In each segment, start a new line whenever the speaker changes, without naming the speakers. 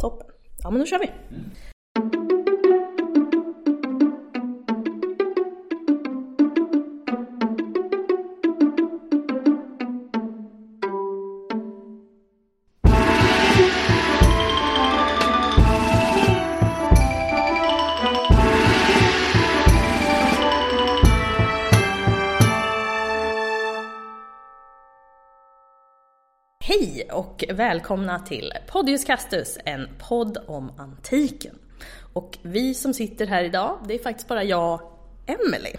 Toppen. Ja men då kör vi. Mm. Och välkomna till Podius Castus, en podd om antiken. Och vi som sitter här idag, det är faktiskt bara jag, Emelie.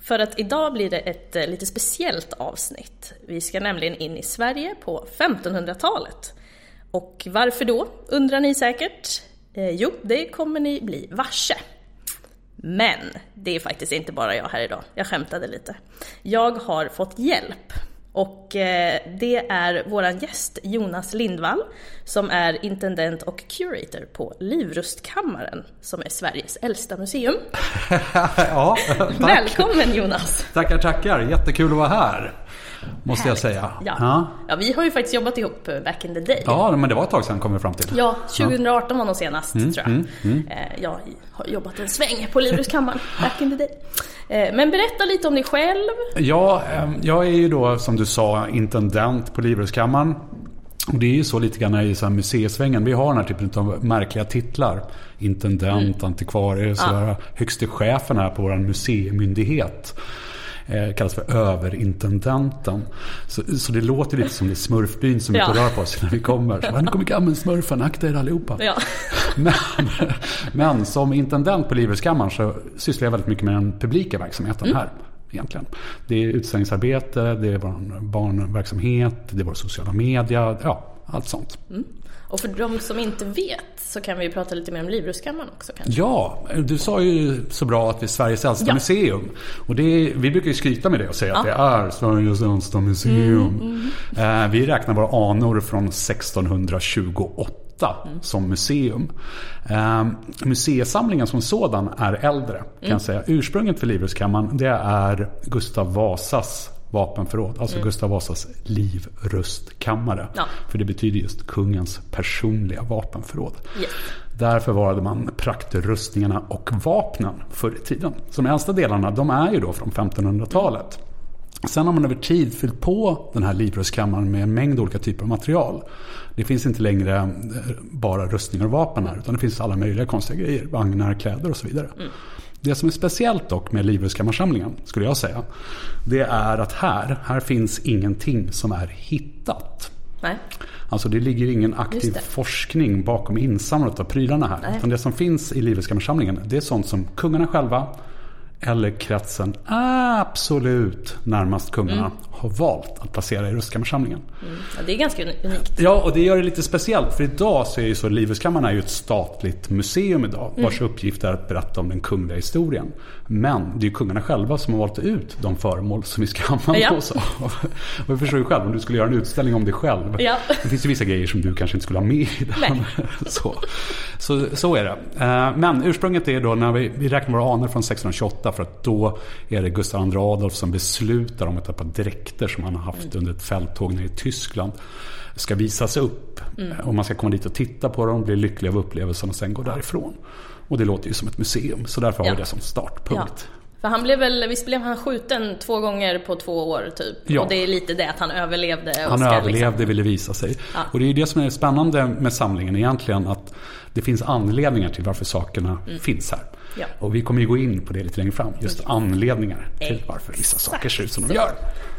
För att idag blir det ett eh, lite speciellt avsnitt. Vi ska nämligen in i Sverige på 1500-talet. Och varför då, undrar ni säkert? Eh, jo, det kommer ni bli varse. Men det är faktiskt inte bara jag här idag, jag skämtade lite. Jag har fått hjälp och eh, det är våran gäst Jonas Lindvall som är intendent och curator på Livrustkammaren som är Sveriges äldsta museum.
ja.
Välkommen Jonas!
Tackar, tackar. Jättekul att vara här. Måste jag säga.
Ja. Ja. ja, vi har ju faktiskt jobbat ihop eh, back in the day.
Ja, men det var ett tag sedan kom vi fram till.
Ja, 2018 var nog senast mm, tror jag. Mm, mm. Eh, jag har jobbat en sväng på Livrustkammaren back in the day. Eh, men berätta lite om dig själv.
Ja, ehm, jag är ju då som du sa intendent på Livrustkammaren. Och det är ju så lite grann i så här museisvängen. Vi har den här typen av märkliga titlar. Intendent, mm. antikvarie. Ja. Högste chefen här på vår museimyndighet eh, kallas för överintendenten. Så, så det låter lite som det är smurfbyn som ja. rör på oss när vi kommer. Så, nu kommer gammelsmurfen, akta er allihopa. Ja. Men, men som intendent på Livrustkammaren så sysslar jag väldigt mycket med den publika verksamheten mm. här. Egentligen. Det är utställningsarbete, det är vår barnverksamhet, det är vår sociala media, ja, allt sånt. Mm.
Och för de som inte vet så kan vi prata lite mer om Livrustkammaren också kanske.
Ja, du sa ju så bra att det är Sveriges äldsta ja. museum. Och det vi brukar ju skryta med det och säga ja. att det är Sveriges äldsta museum. Mm, mm. vi räknar våra anor från 1628 mm. som museum. Eh, museisamlingen som sådan är äldre kan mm. säga. Ursprunget för Livrustkammaren det är Gustav Vasas vapenförråd. Alltså mm. Gustav Vasas livrustkammare. Ja. För det betyder just kungens personliga vapenförråd. Yes. Där förvarade man praktrustningarna och vapnen förr i tiden. Så de äldsta delarna de är ju då från 1500-talet. Sen har man över tid fyllt på den här livrustkammaren med en mängd olika typer av material. Det finns inte längre eh, bara rustningar och vapen här utan det finns alla möjliga konstiga grejer. Vagnar, kläder och så vidare. Mm. Det som är speciellt dock med Livrustkammarsamlingen, skulle jag säga, det är att här, här finns ingenting som är hittat. Nej. Alltså det ligger ingen aktiv forskning bakom insamlandet av prylarna här. Nej. Utan det som finns i Livrustkammarsamlingen, det är sånt som kungarna själva eller kretsen absolut närmast kungarna mm. har valt att placera i rustkammarsamlingen.
Mm. Ja, det är ganska unikt.
Ja, och det gör det lite speciellt. För idag så är ju så Livrustkammaren är ju ett statligt museum idag. Mm. Vars uppgift är att berätta om den kungliga historien. Men det är ju kungarna själva som har valt ut de föremål som vi ska använda ja. oss av. Och jag förstår ju själv, om du skulle göra en utställning om dig själv. Ja. Det finns ju vissa grejer som du kanske inte skulle ha med i den. Så, så, så är det. Eh, men ursprunget är då när vi, vi räknar våra anor från 1628 för att då är det Gustav II Adolf som beslutar om ett par dräkter som han har haft mm. under ett fälttåg nere i Tyskland ska visas upp. Mm. Och man ska komma dit och titta på dem, bli lycklig av upplevelsen och sen gå därifrån. Och det låter ju som ett museum, så därför har vi det som startpunkt. Ja.
För han blev väl, visst blev han skjuten två gånger på två år typ? Ja. Och det är lite det att han överlevde. Och
han ska, överlevde, liksom... ville visa sig. Ja. Och det är ju det som är spännande med samlingen egentligen. Att det finns anledningar till varför sakerna mm. finns här. Ja. Och vi kommer ju gå in på det lite längre fram. Just anledningar till varför vissa saker ser ut som de gör.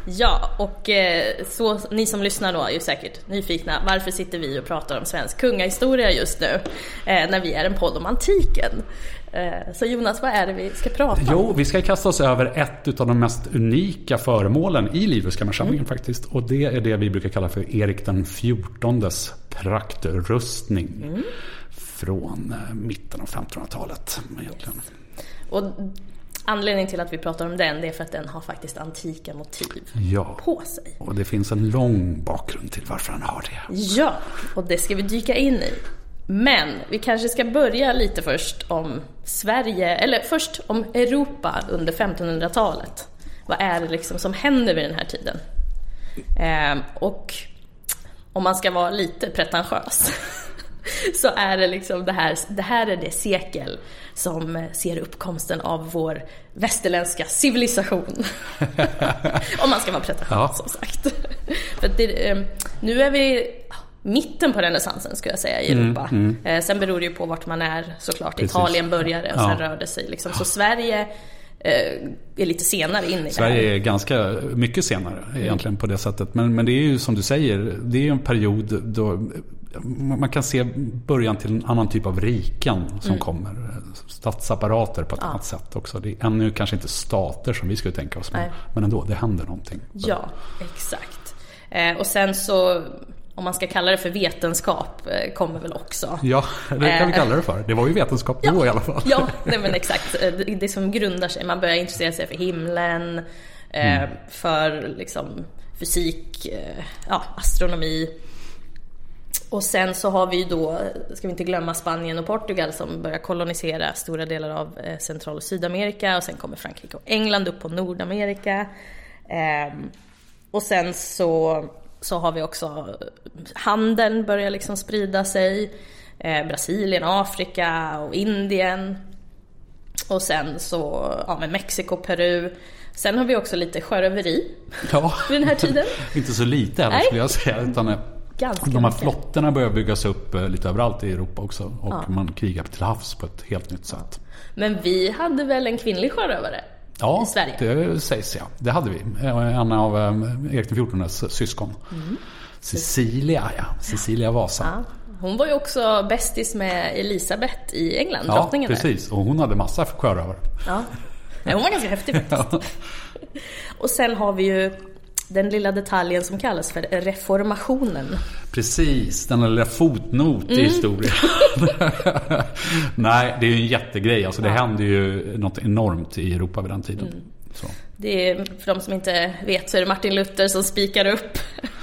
Ja, och eh, så ni som lyssnar då är ju säkert nyfikna. Varför sitter vi och pratar om svensk kungahistoria just nu? Eh, när vi är en podd om antiken. Eh, så Jonas, vad är det vi ska prata om?
Jo, vi ska kasta oss över ett av de mest unika föremålen i Livrustkammarsamlingen mm. faktiskt. Och det är det vi brukar kalla för Erik den XIVs praktrustning. Mm. Från mitten av 1500-talet egentligen.
Och Anledningen till att vi pratar om den det är för att den har faktiskt antika motiv ja, på sig.
och det finns en lång bakgrund till varför den har det.
Ja, och det ska vi dyka in i. Men vi kanske ska börja lite först om Sverige, eller först om Europa under 1500-talet. Vad är det liksom som händer vid den här tiden? Eh, och om man ska vara lite pretentiös så är det liksom det här, det här är det sekel som ser uppkomsten av vår västerländska civilisation. Om man ska vara pretentiös ja. som sagt. För det, eh, nu är vi mitten på renässansen skulle jag säga i mm, Europa. Mm, mm. Sen beror det ju på vart man är såklart. Precis. Italien började och sen ja. rörde sig liksom. Så Sverige Eh, är lite senare in i
Sverige det här. är ganska mycket senare egentligen mm. på det sättet. Men, men det är ju som du säger, det är en period då man kan se början till en annan typ av riken som mm. kommer. Statsapparater på ett ja. annat sätt också. Det är ännu kanske inte stater som vi skulle tänka oss. Men, men ändå, det händer någonting.
Ja, exakt. Eh, och sen så om man ska kalla det för vetenskap, eh, kommer väl också.
Ja, det kan vi kalla det för. Det var ju vetenskap då
ja,
i alla fall.
Ja, nej men exakt. Eh, det som grundar sig, man börjar intressera sig för himlen, eh, mm. för liksom fysik, ja, astronomi. Och sen så har vi ju då, ska vi inte glömma Spanien och Portugal som börjar kolonisera stora delar av Central och Sydamerika och sen kommer Frankrike och England upp på Nordamerika. Ehm, och sen så så har vi också handeln börjar liksom sprida sig. Eh, Brasilien, Afrika och Indien. Och sen så, ja med Mexiko, Peru. Sen har vi också lite sjöröveri ja. vid den här tiden.
Inte så lite heller skulle jag säga. Utan eh, Ganska de här mycket. flottorna börjar byggas upp eh, lite överallt i Europa också. Och ja. man krigar till havs på ett helt nytt sätt.
Men vi hade väl en kvinnlig sjörövare?
Ja,
i Sverige.
det sägs ja. Det hade vi. En av eh, Erik XIVs syskon. Mm. Cecilia, ja. Cecilia Vasa. Ja.
Hon var ju också bästis med Elisabeth i England,
ja, drottningen precis. Och hon hade massa sjörövare.
Ja. Nej, hon var ganska häftig faktiskt. Och sen har vi ju den lilla detaljen som kallas för reformationen.
Precis, den lilla fotnot mm. i historien. Nej, det är ju en jättegrej. Alltså, det ja. hände ju något enormt i Europa vid den tiden. Mm.
Det är, för de som inte vet så är det Martin Luther som spikar upp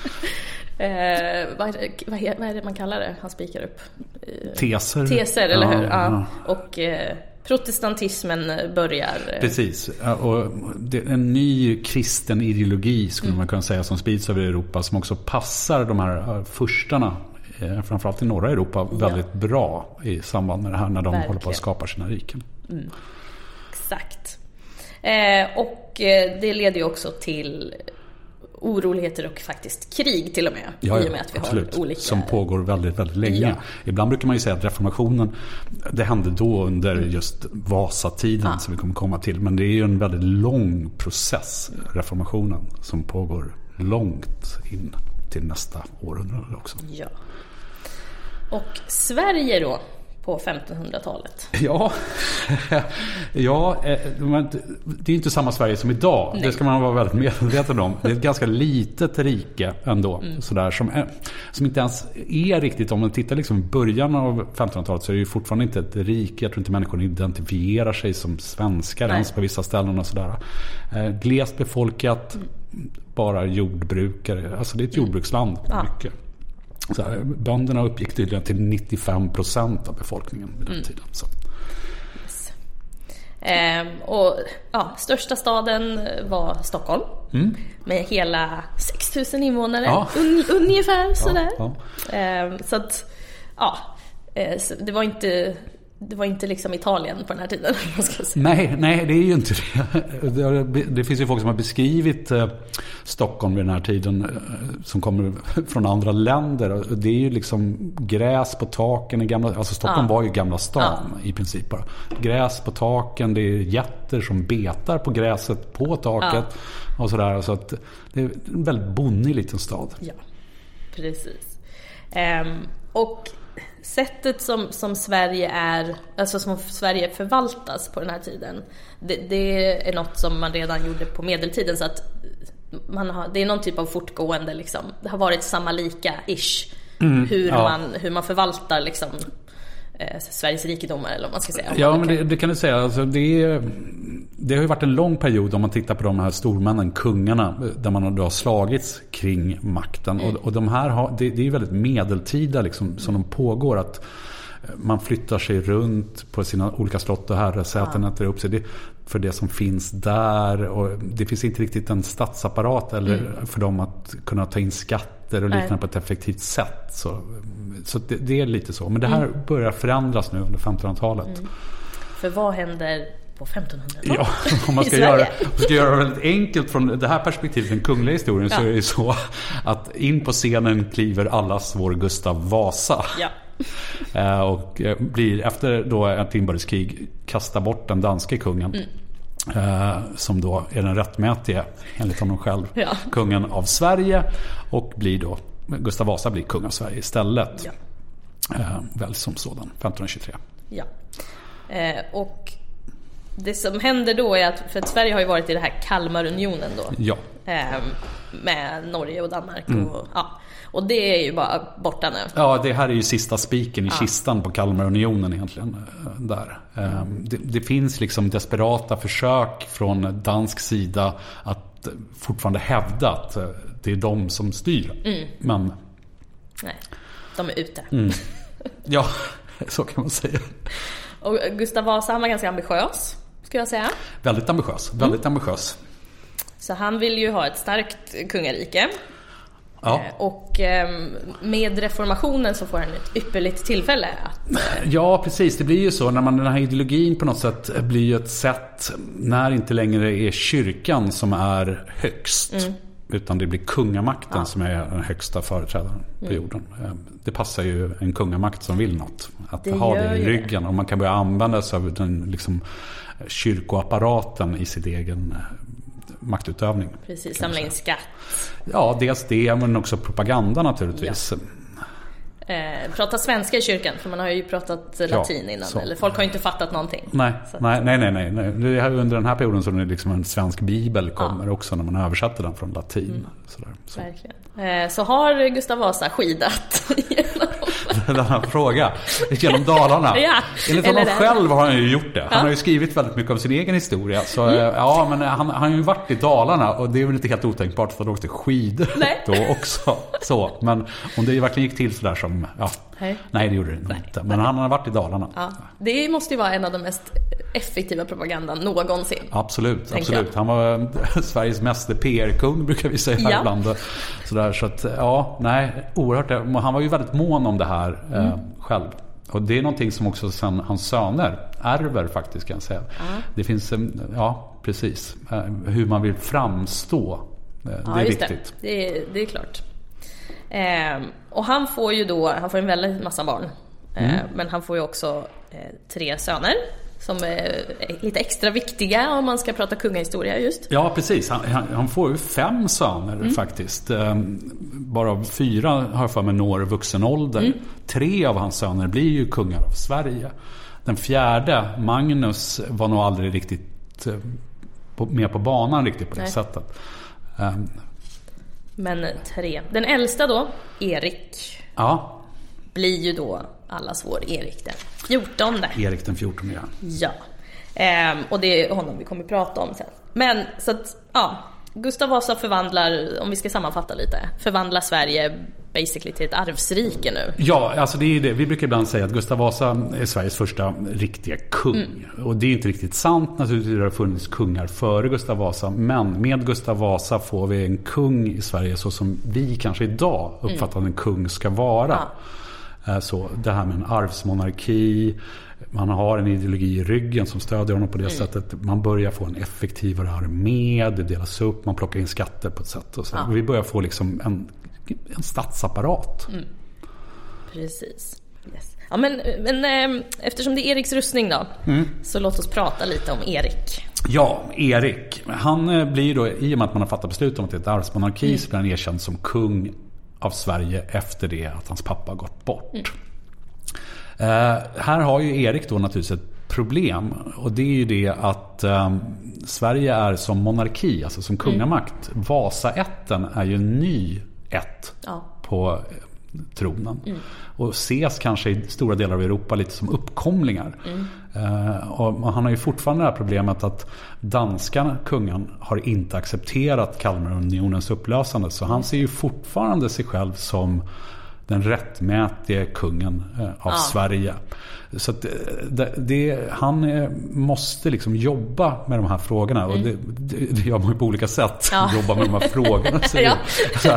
Eh, vad, vad, vad, är det man kallar det? Han spikar upp?
Eh, teser.
Teser, eller ja, hur? Ja. ja. Och eh, protestantismen börjar.
Eh, Precis. Och en ny kristen ideologi skulle mm. man kunna säga som sprids över Europa som också passar de här furstarna eh, framförallt i norra Europa väldigt ja. bra i samband med det här när de Verkligen. håller på att skapa sina riken. Mm.
Exakt. Eh, och eh, det leder ju också till oroligheter och faktiskt krig till och med.
Ja, ja, I och med att vi absolut. har olika... Som pågår väldigt, väldigt länge. Ja. Ibland brukar man ju säga att reformationen, det hände då under just Vasatiden ja. som vi kommer komma till. Men det är ju en väldigt lång process, reformationen, som pågår långt in till nästa århundrade också.
Ja. Och Sverige då? På 1500-talet.
Ja, ja eh, det är inte samma Sverige som idag. Nej. Det ska man vara väldigt medveten om. Det är ett ganska litet rike ändå. Mm. Sådär, som, är, som inte ens är riktigt, om man tittar liksom i början av 1500-talet så är det ju fortfarande inte ett rike. Jag tror inte människor identifierar sig som svenskar ens på vissa ställen. och sådär. Eh, glest befolkat, mm. bara jordbrukare. Alltså det är ett mm. jordbruksland. Ja. Mycket. Så här, bönderna uppgick tydligen till 95 procent av befolkningen vid den mm. tiden. Så.
Yes. Ehm, och ja, största staden var Stockholm. Mm. Med hela 6000 invånare. Ja. Un, ungefär sådär. Ja, ja. Ehm, så att, ja. Eh, det var inte det var inte liksom Italien på den här tiden.
Nej, nej, det är ju inte det. Det finns ju folk som har beskrivit eh, Stockholm vid den här tiden eh, som kommer från andra länder. Det är ju liksom gräs på taken i gamla... Alltså Stockholm ja. var ju gamla stan ja. i princip bara. Gräs på taken, det är getter som betar på gräset på taket. Ja. Och sådär. Så att det är en väldigt bonnig liten stad.
Ja, precis. Um, och sättet som, som Sverige är, alltså som Sverige förvaltas på den här tiden, det, det, är något som man redan gjorde på medeltiden så att man har, det är någon typ av fortgående liksom. Det har varit samma lika-ish. Mm, hur, ja. man, hur man förvaltar liksom eh, Sveriges rikedomar eller vad man ska säga.
Ja, men det, det kan du säga. Alltså, det, det har ju varit en lång period om man tittar på de här stormännen, kungarna, där man har slagits kring makten. Mm. Och, och de här har, det, det är väldigt medeltida liksom, som de pågår. att man flyttar sig runt på sina olika slott och herresäten, ja. äter upp sig. Det, för det som finns där. Och det finns inte riktigt en statsapparat eller mm. för dem att kunna ta in skatter och liknande på ett effektivt sätt. Så, så det, det är lite så. Men det här börjar förändras nu under 1500-talet.
För vad händer på 1500-talet?
Ja, om man ska, göra, ska göra det väldigt enkelt från det här perspektivet, den kungliga historien, så
Ja.
är det så att in på scenen kliver allas vår Gustav Vasa.
Ja.
Eh, Och eh, blir efter då ett inbördeskrig kasta bort den danske kungen.
Mm.
eh, Som då är den rättmätige, enligt honom själv,
Ja.
kungen av Sverige. Och blir då, Gustav Vasa blir kung av Sverige istället.
Ja.
Eh, Väl som sådan, 1523.
Ja. Eh, och det som händer då är att, för att Sverige har ju varit i det här Kalmarunionen då.
Ja,
Eh, med Norge och Danmark.
Mm.
Och, ja. Och det är ju bara borta nu.
Ja, det här är ju sista spiken i kistan på Kalmarunionen egentligen. eh, Där. Eh, Det, det finns liksom desperata försök från dansk sida att eh, fortfarande hävda att eh, det är de som styr. Men
Nej, de är ute.
Mm. ja, så kan man säga.
Och Gustav Vasa han var ganska ambitiös, skulle jag säga.
Väldigt ambitiös. Väldigt ambitiös.
Så han vill ju ha ett starkt kungarike.
Ja.
Eh, Och ehm, med reformationen så får han ett ypperligt tillfälle att...
Ja, precis. Det blir ju så när man, den här ideologin på något sätt blir ju ett sätt när inte längre är kyrkan som är högst. Utan det blir kungamakten som är den högsta företrädaren på jorden. Eh, Det passar ju en kungamakt som vill något. Att
Det
ha det i
ju det.
ryggen. Och man kan börja använda sig av den liksom, kyrkoapparaten i sin egen eh, maktutövning.
Precis, samla in skatt.
Ja, dels det men också propaganda naturligtvis.
Eh, prata svenska i kyrkan, för man har ju pratat latin innan.
så.
Eller folk har ju inte fattat någonting.
Nej, nej, nej, nej, nej. Det är under den här perioden som det liksom en svensk bibel kommer också när man översätter den från latin.
Mm.
Sådär. Så.
Verkligen. Eh, så har Gustav Vasa skidat.
Denna fråga genom Dalarna.
Ja,
Enligt honom själv har han ju gjort det. Han
Ja. Mm.
har ju skrivit väldigt mycket om sin egen historia. Så eh, ja, men han, han har ju varit i Dalarna och det är väl inte helt otänkbart för han åkte skidor
Nej.
då också. Så, men om det verkligen gick till sådär som, ja.
Nej.
Nej, det gjorde det nog
Nej.
inte. Men han har varit i Dalarna.
Ja, det måste ju vara en av de mest effektiva propagandan någonsin.
Absolut, absolut. Han var eh, Sveriges meste PR-kung brukar vi säga här
Ja.
ibland. Sådär, så att, ja, nej, oerhört. Han var ju väldigt mån om det här
Mm.
eh, själv. Och det är någonting som också sen hans söner ärver faktiskt kan jag säga. Det finns, eh, ja precis, eh, hur man vill framstå. Eh, Det
Ja,
är viktigt.
Det. Det, är, det är klart. Ehm, och han får ju då, han får en väldigt massa barn.
Mm.
Ehm, men han får ju också eh, tre söner. Som är lite extra viktiga om man ska prata kungahistoria just.
Ja, precis. Han, han, han får ju fem söner
Mm.
faktiskt. Eh, Bara fyra har jag för mig når vuxen ålder.
Mm.
Tre av hans söner blir ju kungar av Sverige. Den fjärde, Magnus, var nog aldrig riktigt eh, på, med på banan riktigt på det
Nej.
sättet.
Men tre. Den äldsta då, Erik,
Ja,
blir ju då allas vår Erik den 14.
Erik den 14 ja.
Ja. Ehm, och det är honom vi kommer prata om sen. Men så att, ja. Gustav Vasa förvandlar, om vi ska sammanfatta lite, förvandlar Sverige basically till ett arvsrike nu.
Ja, alltså det är det. Vi brukar ibland säga att Gustav Vasa är Sveriges första riktiga kung. Och det är inte riktigt sant. Naturligtvis har det funnits kungar före Gustav Vasa. Men med Gustav Vasa får vi en kung i Sverige så som vi kanske idag uppfattar att en kung ska vara. Eh, Så det här med en arvsmonarki. Man har en ideologi i ryggen som stödjer honom på det sättet. Man börjar få en effektivare armé. Det delas upp. Man plockar in skatter på ett sätt. Och så.
Ja.
Och vi börjar få liksom en, en statsapparat.
Precis. Yes. Ja, men, men ehm, eftersom det är Eriks rustning då, så låt oss prata lite om Erik.
Ja, Erik. Han eh, blir då, i och med att man har fattat beslut om att det är ett arvsmonarki, så blir han erkänd som kung av Sverige efter det att hans pappa gått bort. Eh, här har ju Erik då naturligtvis ett problem. Och det är ju det att eh, Sverige är som monarki, alltså som kungamakt. Vasaätten är ju en ny ett
Ja.
på eh, tronen. Och ses kanske i stora delar av Europa lite som uppkomlingar. Eh, och han har ju fortfarande det här problemet att danska kungen har inte accepterat Kalmarunionens upplösande. Så han ser ju fortfarande sig själv som den rättmätige kungen eh, av
Ja.
Sverige. Så eh, det, det, han eh, måste liksom jobba med de här frågorna. Och det, det, det gör man ju på olika sätt.
Mm. Ja.
Jobba med de här frågorna. Så
Ja,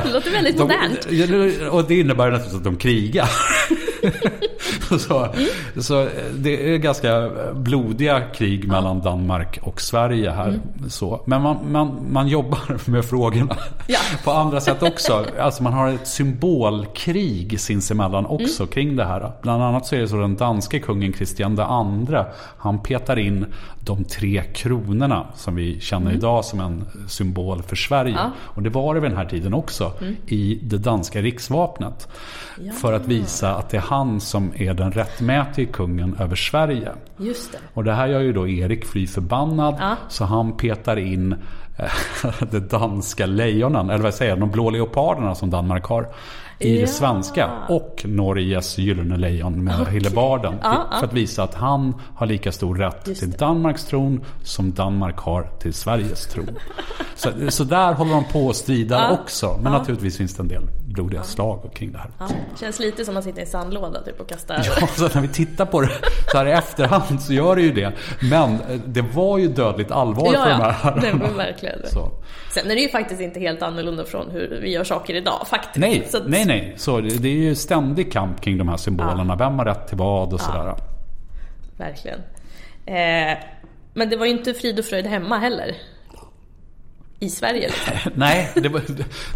det låter väldigt modernt.
De, och det innebär naturligtvis att de krigar. så,
Mm.
så det är ganska blodiga krig mellan Danmark och Sverige här.
Mm.
Så. Men man, man, man jobbar med frågorna
Ja.
på andra sätt också. Alltså man har ett symbolkrig sinsemellan också
Mm.
kring det här. Bland annat så är det så den danske kungen Kristian II, han petar in de tre kronorna som vi känner idag som en symbol för Sverige.
Mm. Ja.
Och det var det vid den här tiden också i det danska riksvapnet. För att visa att det är han som är den rättmätige kungen över Sverige.
Just det.
Och det här gör ju då Erik fly förbannad.
Ja.
Så han petar in eh, de danska lejonen, eller vad säger jag, de blå leoparderna som Danmark har. I
Ja.
svenska. Och Norges gyllene lejon med hillebarden.
Ja, ja.
För att visa att han har lika stor rätt
Just
till. Danmarks tron som Danmark har till Sveriges tron. så, så där håller de på och strider
Ja.
också. Men naturligtvis finns det en del blodiga slag kring det här.
Ja, känns lite som att sitta i en sandlåda typ och kasta...
Ja, så när vi tittar på det så här i efterhand så gör det ju det. Men eh, det var ju dödligt allvar
ja,
för de
ja.
här
Det var verkligen det.
Så.
Sen är det ju faktiskt inte helt annorlunda från hur vi gör saker idag faktiskt.
Nej,
Så
nej, nej. Så det, det är ju ständig kamp kring de här symbolerna. Vem har rätt till vad och sådär.
Verkligen. Eh, men det var ju inte frid och fröjd hemma heller. I Sverige liksom.
Nej, det var,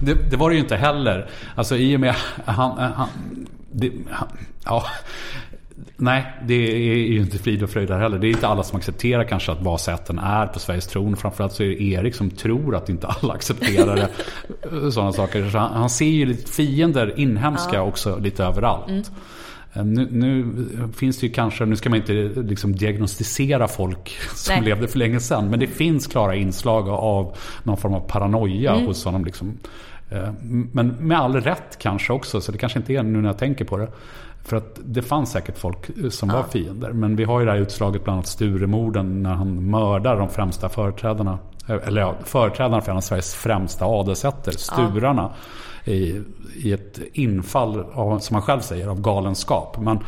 det, det var det ju inte heller. Alltså i och med han... han, det, han ja, nej, det är ju inte frid och fröjd där heller. Det är inte alla som accepterar kanske att Vasäten är på Sveriges tron. Framförallt så är det Erik som tror att inte alla accepterar det. Sådana saker. Så han, han ser ju lite fiender, inhemska också, lite överallt. Eh, Nu, nu finns det ju kanske, nu ska man inte liksom diagnostisera folk som
Nej.
levde för länge sedan. Men det finns klara inslag av någon form av paranoia hos honom. Liksom. Eh, Men med all rätt kanske också, så det kanske inte är nu när jag tänker på det. För att det fanns säkert folk eh, som var fiender. Men vi har ju det här utslaget bland annat Sturemorden när han mördar de främsta företrädarna. eh, Eller ja, företrädarna för en av Sveriges främsta adelsätter, Sturarna. I, I ett infall, av, som han själv säger, av galenskap. Men,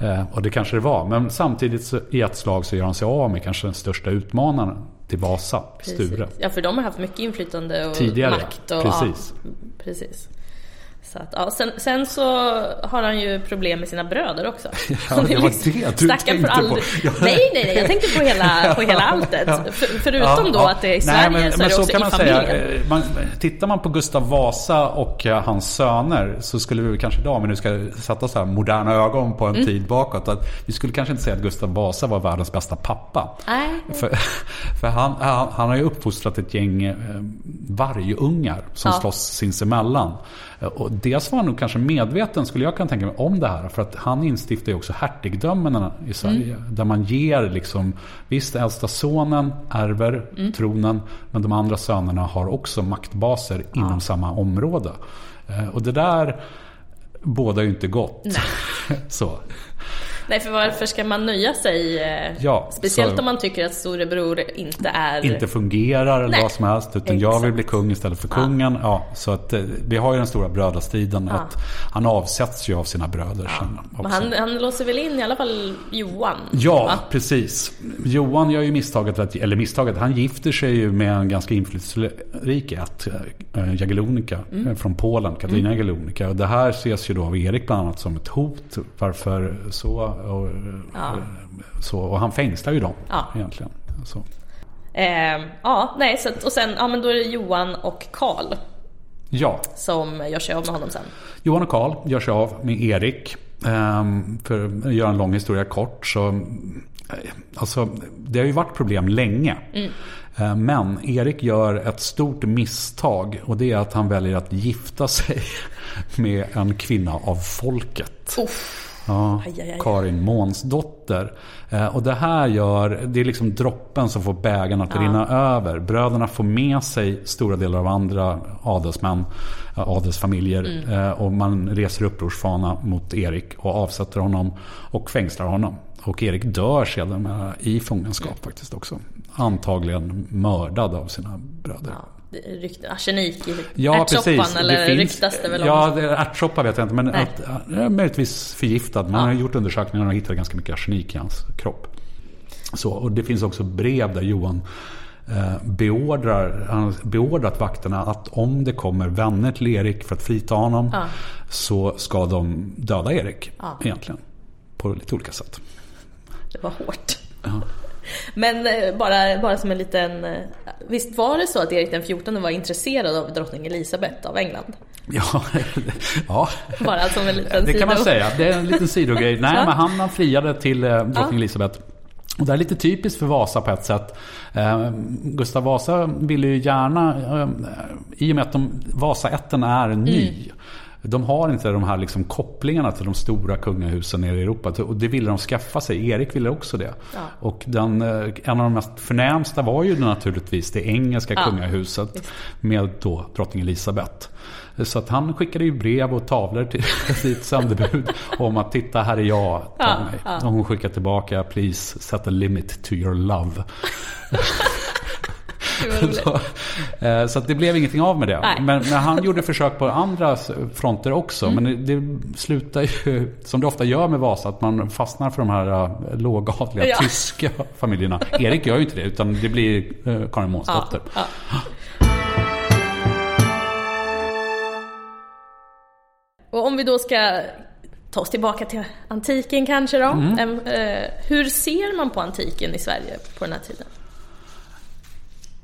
eh, och det kanske det var. Men samtidigt så, i ett slag så gör han sig av med kanske den största utmanaren till Vasa, Sture.
Ja, för de har haft mycket inflytande och
Tidigare,
makt. Och,
precis.
Ja, precis. Så att, ja, sen, sen så har han ju problem med sina bröder också.
Ja, det var
liksom-
det du tänkte
får
på.
aldrig...
Ja.
Nej, nej, nej. Jag tänkte på hela, på hela alltet. För, förutom
Ja,
då
ja.
att det är i
Nej,
Sverige
men,
så
men
är det
så
också
kan
i
man
familjen.
säga. Eh, Man, tittar man på Gustav Vasa och eh, hans söner så skulle vi kanske idag, men nu ska sätta så här moderna ögon på en
Mm.
tid bakåt. Att vi skulle kanske inte säga att Gustav Vasa var världens bästa pappa.
Nej.
För, för han, han, han har ju uppfostrat ett gäng eh, vargungar som
Ja.
slåss sinsemellan. Eh, Och dels var han nog kanske medveten, skulle jag kunna tänka mig, om det här. För att han instiftar ju också hertigdömena i Sverige.
Mm.
Där man ger liksom, visst äldsta sonen ärver
Mm.
tronen. Men de andra sönerna har också maktbaser inom samma område. Eh, Och det där bådar ju inte gott. Så.
Nej, för varför ska man nöja sig? eh,
Ja,
speciellt
så-
om man tycker att storebror inte är...
inte fungerar eller vad som helst. Utan jag vill
Exakt.
bli kung istället för kungen. Ja, så att eh, vi har ju den stora brödrastriden. Att han avsätts ju av sina bröder sen också.
Men han, han låser väl in i alla fall Johan?
Ja,
va?
precis. Johan gör ju misstaget, att, eller misstaget, han gifter sig ju med en ganska inflytelserik ätt, äh, Jagellonica
Mm.
eh, från Polen, Katarina Jagellonica. Och det här ses ju då av Erik bland annat som ett hot. Varför så? Och,
Ja.
så, och han fängslar ju dem
Ja.
egentligen. Så.
Eh, ja, nej, så och sen, ja men då är det Johan och Karl
Ja,
som gör sig av med honom sen.
Johan och Karl gör sig av med Erik. Ehm, för att göra en lång historia kort så... eh, Alltså, det har ju varit problem länge. Eh, Men Erik gör ett stort misstag och det är att han väljer att gifta sig med en kvinna av folket.
Uff.
Ja,
Aj, aj, aj.
Karin Månsdotter. Eh, och det här gör, det är liksom droppen som får bägaren att rinna över. Bröderna får med sig stora delar av andra adelsmän, eh, adelsfamiljer.
Mm.
Eh, och man reser upprorsfana mot Erik och avsätter honom och fängslar honom. Och Erik dör sedan i fångenskap
Mm.
faktiskt också. Antagligen mördad av sina bröder.
Rykt, arsenik i
Ja,
ärtsoppan
precis.
eller
finns-
ryktas det väl om?
Ja, det- ärtsoppa vet jag inte. Men
Nej.
att, ja, möjligtvis förgiftad. Man
Ja.
har gjort undersökningar och hittat ganska mycket arsenik i hans kropp. Så, och det finns också brev där Johan eh, beordrar, han har beordrat vakterna att om det kommer vänner till Erik för att frita honom
Ja.
så ska de döda Erik.
Ja.
Egentligen. På lite olika sätt.
Det var hårt. Men eh, bara, bara som en liten... eh, Visst var det så att Erik den 14 var intresserad av drottning Elisabeth av England?
Ja, ja.
Bara som en liten
det kan man säga. Det är en liten sidogrej. Nej, men han, friade till eh, drottning
Ja.
Elisabeth. Och det är lite typiskt för Vasa på ett sätt. Eh, Gustav Vasa ville ju gärna, eh, i och med att de, Vasaätten är ny.
Mm.
De har inte de här liksom kopplingarna till de stora kungahusen nere i Europa. Och det ville de skaffa sig. Erik ville också det.
Ja.
Och den, eh, en av de mest förnämsta var ju naturligtvis det engelska
Ja.
kungahuset. Med då drottning Elisabeth. Så att han skickade ju brev och tavlor till sitt sändebud om att titta här är jag, ta
Ja,
mig. Och hon skickade tillbaka please set a limit to your love. Så, eh, så det blev ingenting av med det.
Nej.
Men, men han gjorde försök på andra fronter också.
Mm.
Men det, det slutar ju, som det ofta gör med Vasa, att man fastnar för de här uh, lågadliga
Ja.
tyska familjerna. Erik gör ju inte det, utan det blir uh, Karin Månsdotter.
Ja, ja. Och om vi då ska ta oss tillbaka till antiken kanske då.
Mm.
Eh, hur ser man på antiken i Sverige på den här tiden?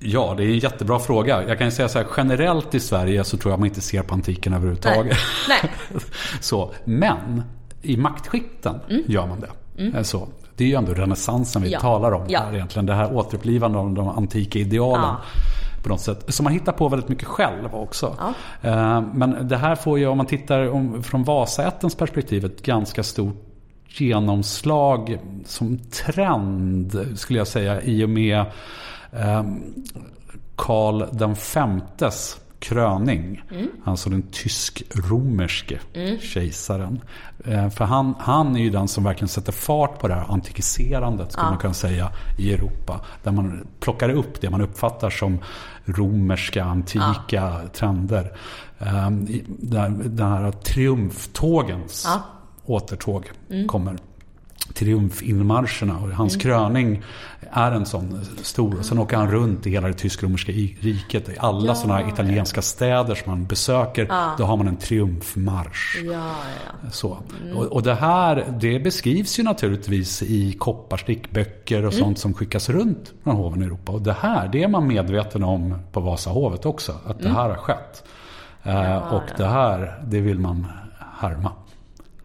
Ja, det är en jättebra fråga. Jag kan säga så här, generellt i Sverige så tror jag man inte ser på antiken överhuvudtaget.
Nej.
Så, men i maktskikten gör man det. Eh, Så, det är ju ändå renässansen vi
Mm. Ja.
talar om
Ja.
här egentligen. Det här återupplivandet av de antika idealen.
Ja.
På något sätt. Som man hittar på väldigt mycket själv också.
Ja.
Eh, Men det här får ju, om man tittar från Vasaättens perspektiv, ett ganska stort genomslag som trend skulle jag säga i och med Karl den femtes kröning. Alltså den tysk-romerske kejsaren. Eh, För han, han är ju den som verkligen sätter fart på det här antikiserandet skulle man kunna säga i Europa. Där man plockar upp det man uppfattar som romerska, antika trender. Eh, i- där- Den här triumftågens
Ja.
återtåg kommer. Triumfinmarscherna och hans kröning är en sån stor. Och sen åker han runt i hela det tysk-romerska riket. I alla
Ja,
sådana italienska städer som man besöker.
Ja.
Då har man en triumfmarsch.
Ja, ja.
Så. Och, och det här det beskrivs ju naturligtvis i kopparstickböcker och sånt som skickas runt från hoven i Europa. Och det här det är man medveten om på Vasahovet också. Att det här har skett. Eh, och det här det vill man härma.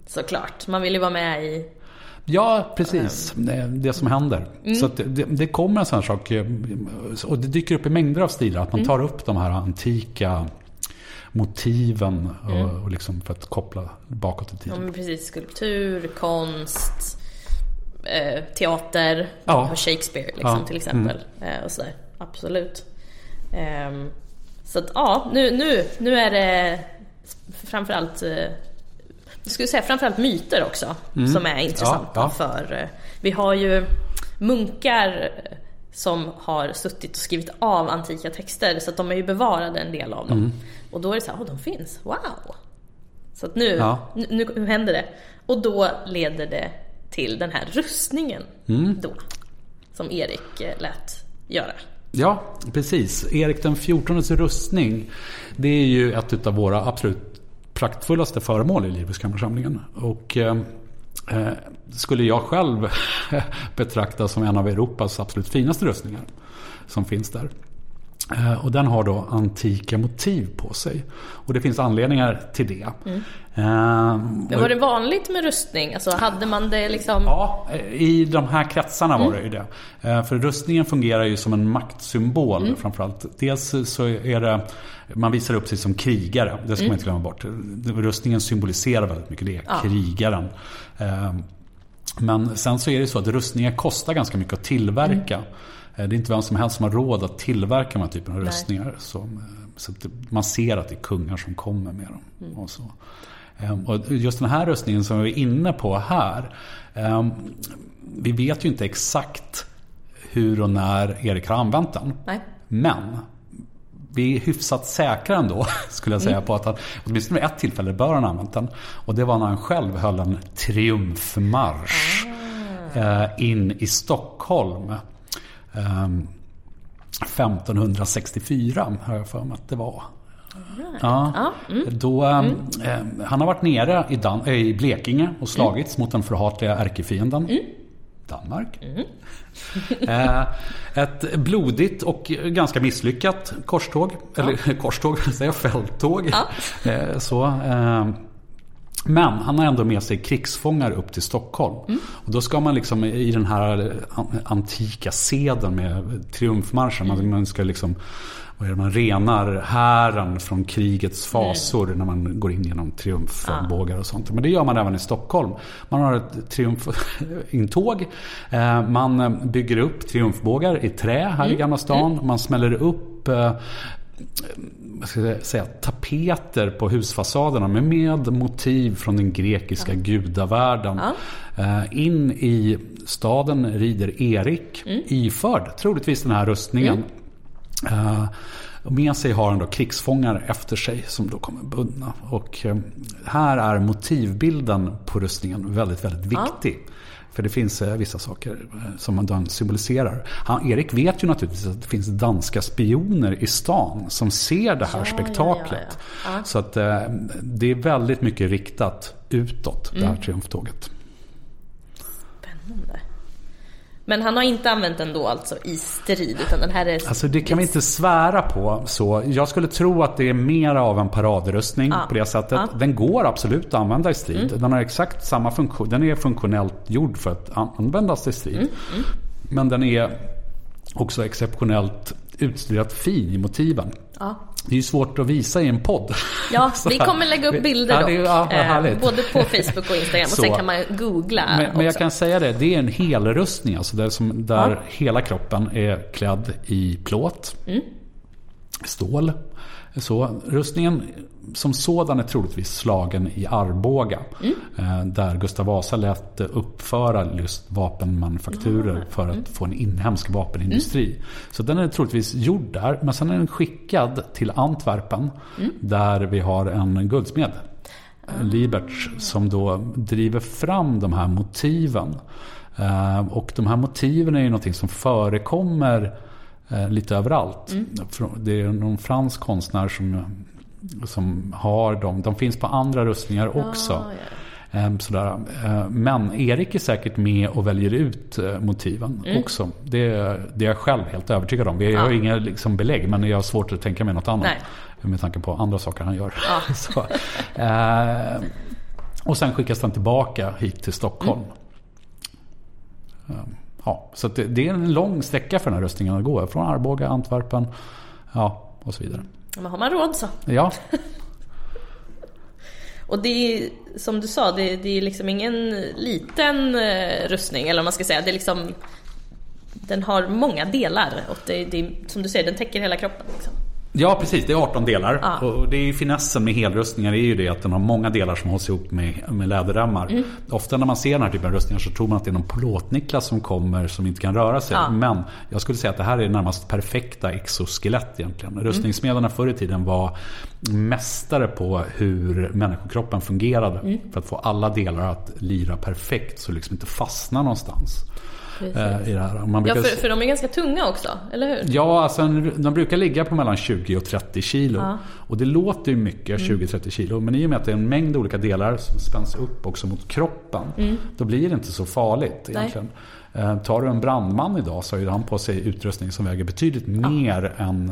Såklart, man vill ju vara med i...
Ja, precis. Det, det som händer. Så att det, det kommer en sån här sak. eh, Och det dyker upp i mängder av stilar. Att man tar upp de här antika motiven och, och liksom för att koppla bakåt i
Ja,
tiden.
men precis, skulptur, konst, eh, teater,
Ja.
Shakespeare liksom,
Ja,
till exempel. Eh, och sådär. Absolut. Ehm, så att ja, nu, nu, nu är det framförallt jag skulle säga framförallt myter också som är intressanta.
Ja, ja.
För eh, vi har ju munkar eh, som har suttit och skrivit av antika texter så att de är ju bevarade en del av dem.
Mm.
Och då är det så här, åh de finns, wow! Så att nu,
Ja.
nu, nu, nu händer det. Och då leder det till den här rustningen
Mm.
då. Som Erik eh, lät göra.
Ja, precis. Erik den XIVs rustning. Det är ju ett av våra absolut praktfullaste föremål i Livrustkammarsamlingen. Och eh, eh, skulle jag själv betrakta som en av Europas absolut finaste rustningar som finns där. Eh, Och den har då antika motiv på sig. Och det finns anledningar till det.
Mm.
Eh,
Men var det vanligt med rustning? Alltså hade man det liksom...
Ja, i de här kretsarna var det ju det. Eh, För rustningen fungerar ju som en maktsymbol framförallt. Dels så är det, man visar upp sig som krigare, det ska man inte glömma bort. Rustningen symboliserar väldigt mycket det,
Ja.
krigaren. Eh, Men sen så är det så att rustningar kostar ganska mycket att tillverka. Eh, Det är inte vem som helst som har råd att tillverka de här typen av
Nej.
rustningar. Så, eh, så att man ser att det är kungar som kommer med dem. Och så. Ehm, Och just den här rustningen som vi är inne på här. ehm, Vi vet ju inte exakt hur och när Erik har använt den.
Nej.
Men vi är hyfsat säkra ändå, skulle jag säga, mm. på att han åtminstone vid ett tillfälle bör han ha använt den. Och det var när han själv höll en triumfmarsch eh, in i Stockholm. Eh, 1564 har jag för mig att det var. Ja, ja. Mm. Då, mm. Eh, han har varit nere i, Dan i Blekinge och slagits mm. mot den förhatliga ärkefienden. Danmark. Mm. Eh, ett blodigt och ganska misslyckat korståg. Ja. Eller korståg, säger jag, fälttåg. Ja. Eh, så, eh, men han har ändå med sig krigsfångar upp till Stockholm. Mm. Och då ska man liksom i den här antika seden med triumfmarschen, mm. man ska liksom man renar hären från krigets fasor mm. när man går in genom triumfbågar och sånt. Men det gör man även i Stockholm. Man har ett triumfintåg. Eh, man bygger upp triumfbågar i trä här mm. i Gamla stan. Mm. Man smäller upp eh, säga, tapeter på husfasaderna med, med motiv från den grekiska ja. gudavärlden. Ja. Eh, in i staden rider Erik mm. iförd troligtvis den här rustningen. Mm. Uh, med sig har han då krigsfångar efter sig som då kommer bundna. Och uh, här är motivbilden på rustningen väldigt, väldigt viktig. Ja. För det finns uh, vissa saker som den symboliserar. Han, Erik vet ju naturligtvis att det finns danska spioner i stan som ser det här ja, spektaklet. Ja, Så att det är väldigt mycket riktat utåt, det här mm. triumftåget.
Spännande. Men han har inte använt den då alltså i strid utan den här är...
Alltså det kan vi inte svära på så. Jag skulle tro att det är mer av en paradrustning ja. på det sättet. Ja. Den går absolut att använda i strid. Mm. Den har exakt samma funktion. Den är funktionellt gjord för att användas i strid. Mm. Mm. Men den är också exceptionellt utstuderat fin i motiven. Ja. Det är ju svårt att visa i en podd.
Ja, vi kommer lägga upp bilder dock. Ja, ja, eh, både på Facebook och Instagram. Och sen kan man googla
Men, men jag kan säga det, det är en helrustning. Alltså där, som, där ja. hela kroppen är klädd i plåt. Mm. Stål. Så rustningen som sådan är troligtvis slagen i Arboga. Mm. Eh, där Gustav Vasa lät uppföra just vapenmanufakturer mm. för att mm. få en inhemsk vapenindustri. Mm. Så den är troligtvis gjord där. Men sen är den skickad till Antwerpen. Mm. Där vi har en guldsmed. Ah. Liberts som då driver fram de här motiven. Eh, och de här motiven är ju någonting som förekommer lite överallt. Mm. Det är någon fransk konstnär som som har dem. De finns på andra rustningar också. Ja, ja. Sådär. Eh, men Erik är säkert med och väljer ut eh, motiven mm. också. Det, det är jag själv helt övertygad om. Vi har ja. inga liksom, belägg men jag har svårt att tänka mig något annat. Nej. Med tanke på andra saker han gör. Ja. Så, eh, och sen skickas den tillbaka hit till Stockholm. Mm. Ja, så det, det, är en lång sträcka för den här rustningen att gå. Från Arboga, Antwerpen ja, och så vidare.
Men har man råd så.
Ja.
Och det är som du sa, det, det är liksom ingen liten eh, rustning eller man ska säga. Det är liksom, den har många delar och det, det, som du säger, den täcker hela kroppen. Liksom.
Ja precis, det är 18 delar. Ja. Och det är ju finessen med helrustningar är ju det att den har många delar som hålls ihop med, med läderremmar. Mm. Ofta när man ser den här typen av rustningar så tror man att det är någon plåtniklas som kommer som inte kan röra sig. Ja. Men jag skulle säga att det här är närmast perfekta exoskelett egentligen. Mm. Rustningssmederna förr i tiden var mästare på hur människokroppen fungerade. Mm. För att få alla delar att lira perfekt så liksom inte fastna någonstans.
Eh, i det här. Man brukar... Ja, för, för de är ganska tunga också, eller hur?
Ja, alltså, de brukar ligga på mellan 20 och 30 kilo. Ja. Och det låter ju mycket, 20-30 mm. kilo. Men i och med att det är en mängd olika delar som spänns upp också mot kroppen. Mm. Då blir det inte så farligt egentligen. Eh, tar du en brandman idag så har han på sig utrustning som väger betydligt ja. mer än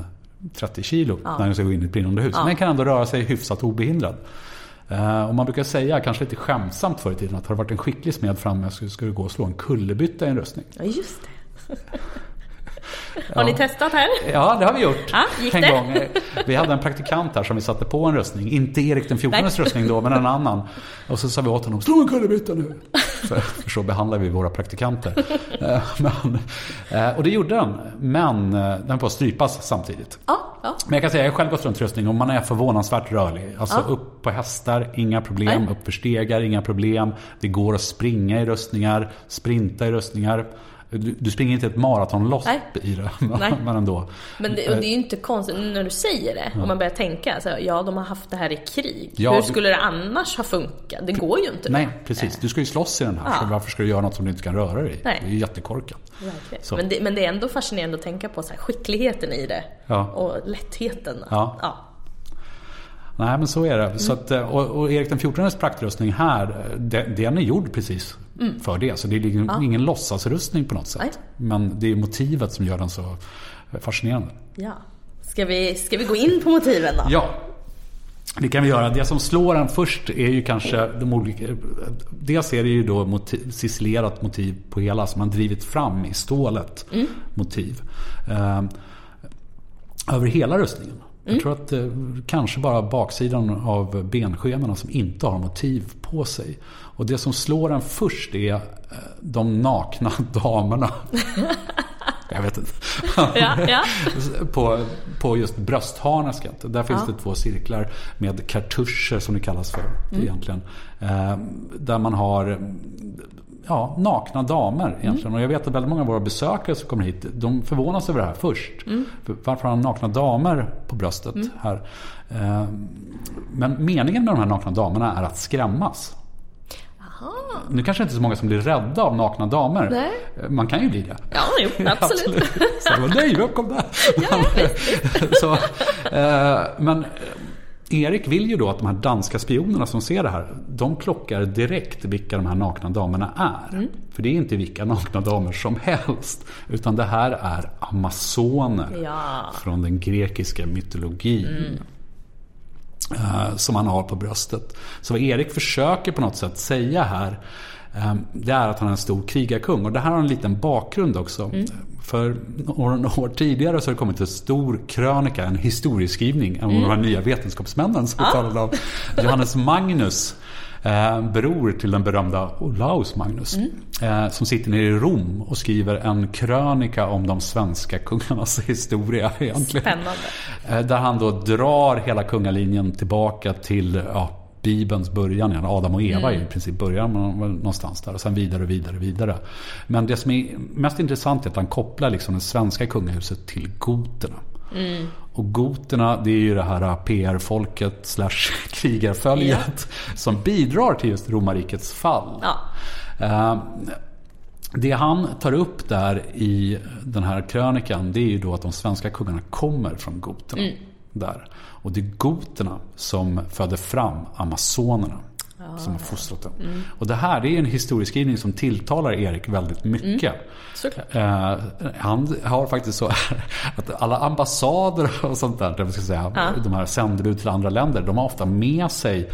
30 kilo ja. när han ska gå in i ett brinnande hus. Ja. Men kan ändå röra sig hyfsat obehindrad. Eh, och man brukar säga, kanske lite skämtsamt förr i tiden, att har det varit en skicklig smed framme så ska du gå och slå en kullerbytta i en röstning.
Ja, just det. Har ni testat här?
Ja, det har vi gjort.
Ja, gick en det? Gång.
Vi hade en praktikant här som vi satte på en röstning. Inte Erik den 14 röstning då, men en annan. Och så sa vi åt honom, slå en kullerbytta nu. För, för, så behandlar vi våra praktikanter. Eh, men, eh, och det gjorde den. Men eh, den får strypas samtidigt.
Ja, ja.
Men jag kan säga, jag har själv gått runt röstning och man är förvånansvärt rörlig. Alltså ja. upp på hästar, inga problem. Upp för stegar, inga problem. Det går att springa i röstningar, sprinta i röstningar. Du, du springer inte ett maratonlopp i det, men,
Nej.
men ändå.
Men det, och det är ju inte konstigt när du säger det, om man börjar tänka så, ja de har haft det här i krig.
Ja,
Hur skulle det annars ha funkat? Det går ju inte.
Nej, precis. Du ska ju slåss i den här,
Ja.
så varför ska du göra något som du inte kan röra dig i?
Nej.
Det är ju jättekorkat.
Men, det, men det är ändå fascinerande att tänka på så här, skickligheten i det.
Ja.
Och lättheten.
Ja.
ja.
Nej, men så är det. Så att, eh, och, och Erik den XIVs praktrustning här, eh, den, den är gjord precis för det. Så det är liksom ingen låtsasrustning på något sätt.
Mm. Nej.
Men det är motivet som gör den så fascinerande.
ja. Ska, vi, ska vi gå in på motiven då?
Ja, det kan vi göra. Det som slår en först är ju kanske de olika... Dels är det ju då motiv, cisellerat motiv på hela som man drivit fram i stålet motiv. Eh, över hela rustningen. Jag tror att eh, kanske bara baksidan av benskenorna som inte har motiv på sig. Och det som slår en först är eh, de nakna damerna. Jag vet inte.
Ja, ja.
på, på just bröstharnesket. Där finns det två cirklar med kartuscher som det kallas för egentligen. Eh, där man har ja, nakna damer egentligen. Och jag vet att väldigt många av våra besökare som kommer hit, de förvånas över det här först. För varför har han nakna damer på bröstet här? Eh, men meningen med de här nakna damerna är att skrämmas. Nu kanske inte så många som blir rädda av nakna damer.
Nej.
Man kan ju bli det.
Ja, jo, absolut.
Så jag bara, nej, vem kom där? så, eh, men eh, Erik vill ju då att de här danska spionerna som ser det här, de klockar direkt vilka de här nakna damerna är.
Mm.
För det är inte vilka nakna damer som helst. Utan det här är amazoner
Ja.
från den grekiska mytologin. eh, Som han har på bröstet. Så vad Erik försöker på något sätt säga här eh, det är att han är en stor krigarkung. Och det här har en liten bakgrund också. För några år tidigare så har det kommit en stor krönika, en historieskrivning av de här nya vetenskapsmännen som vi talade om. Johannes Magnus, eh, bror till den berömda Olaus Magnus. Eh, som sitter nere i Rom och skriver en krönika om de svenska kungarnas historia egentligen.
Spännande.
Eh, Där han då drar hela kungalinjen tillbaka till ja, Bibelns början igen. Adam och Eva ju i princip början nå- någonstans där. Och sen vidare och vidare och vidare. Men det som är mest intressant är att han kopplar liksom det svenska kungahuset till goterna. Och goterna det är ju det här PR-folket slash krigarföljet som bidrar till just romarrikets fall.
Ja.
Eh, Det han tar upp där i den här krönikan det är ju då att de svenska kungarna kommer från goterna. Där. Och det är goterna som födde fram amazonerna. Som har fostrat dem. Och det här är en historieskrivning som tilltalar Erik väldigt mycket.
Såklart.
Eh, han har faktiskt så att alla ambassader och sånt där, vill säga,
Ja.
de här sändebud till andra länder, de har ofta med sig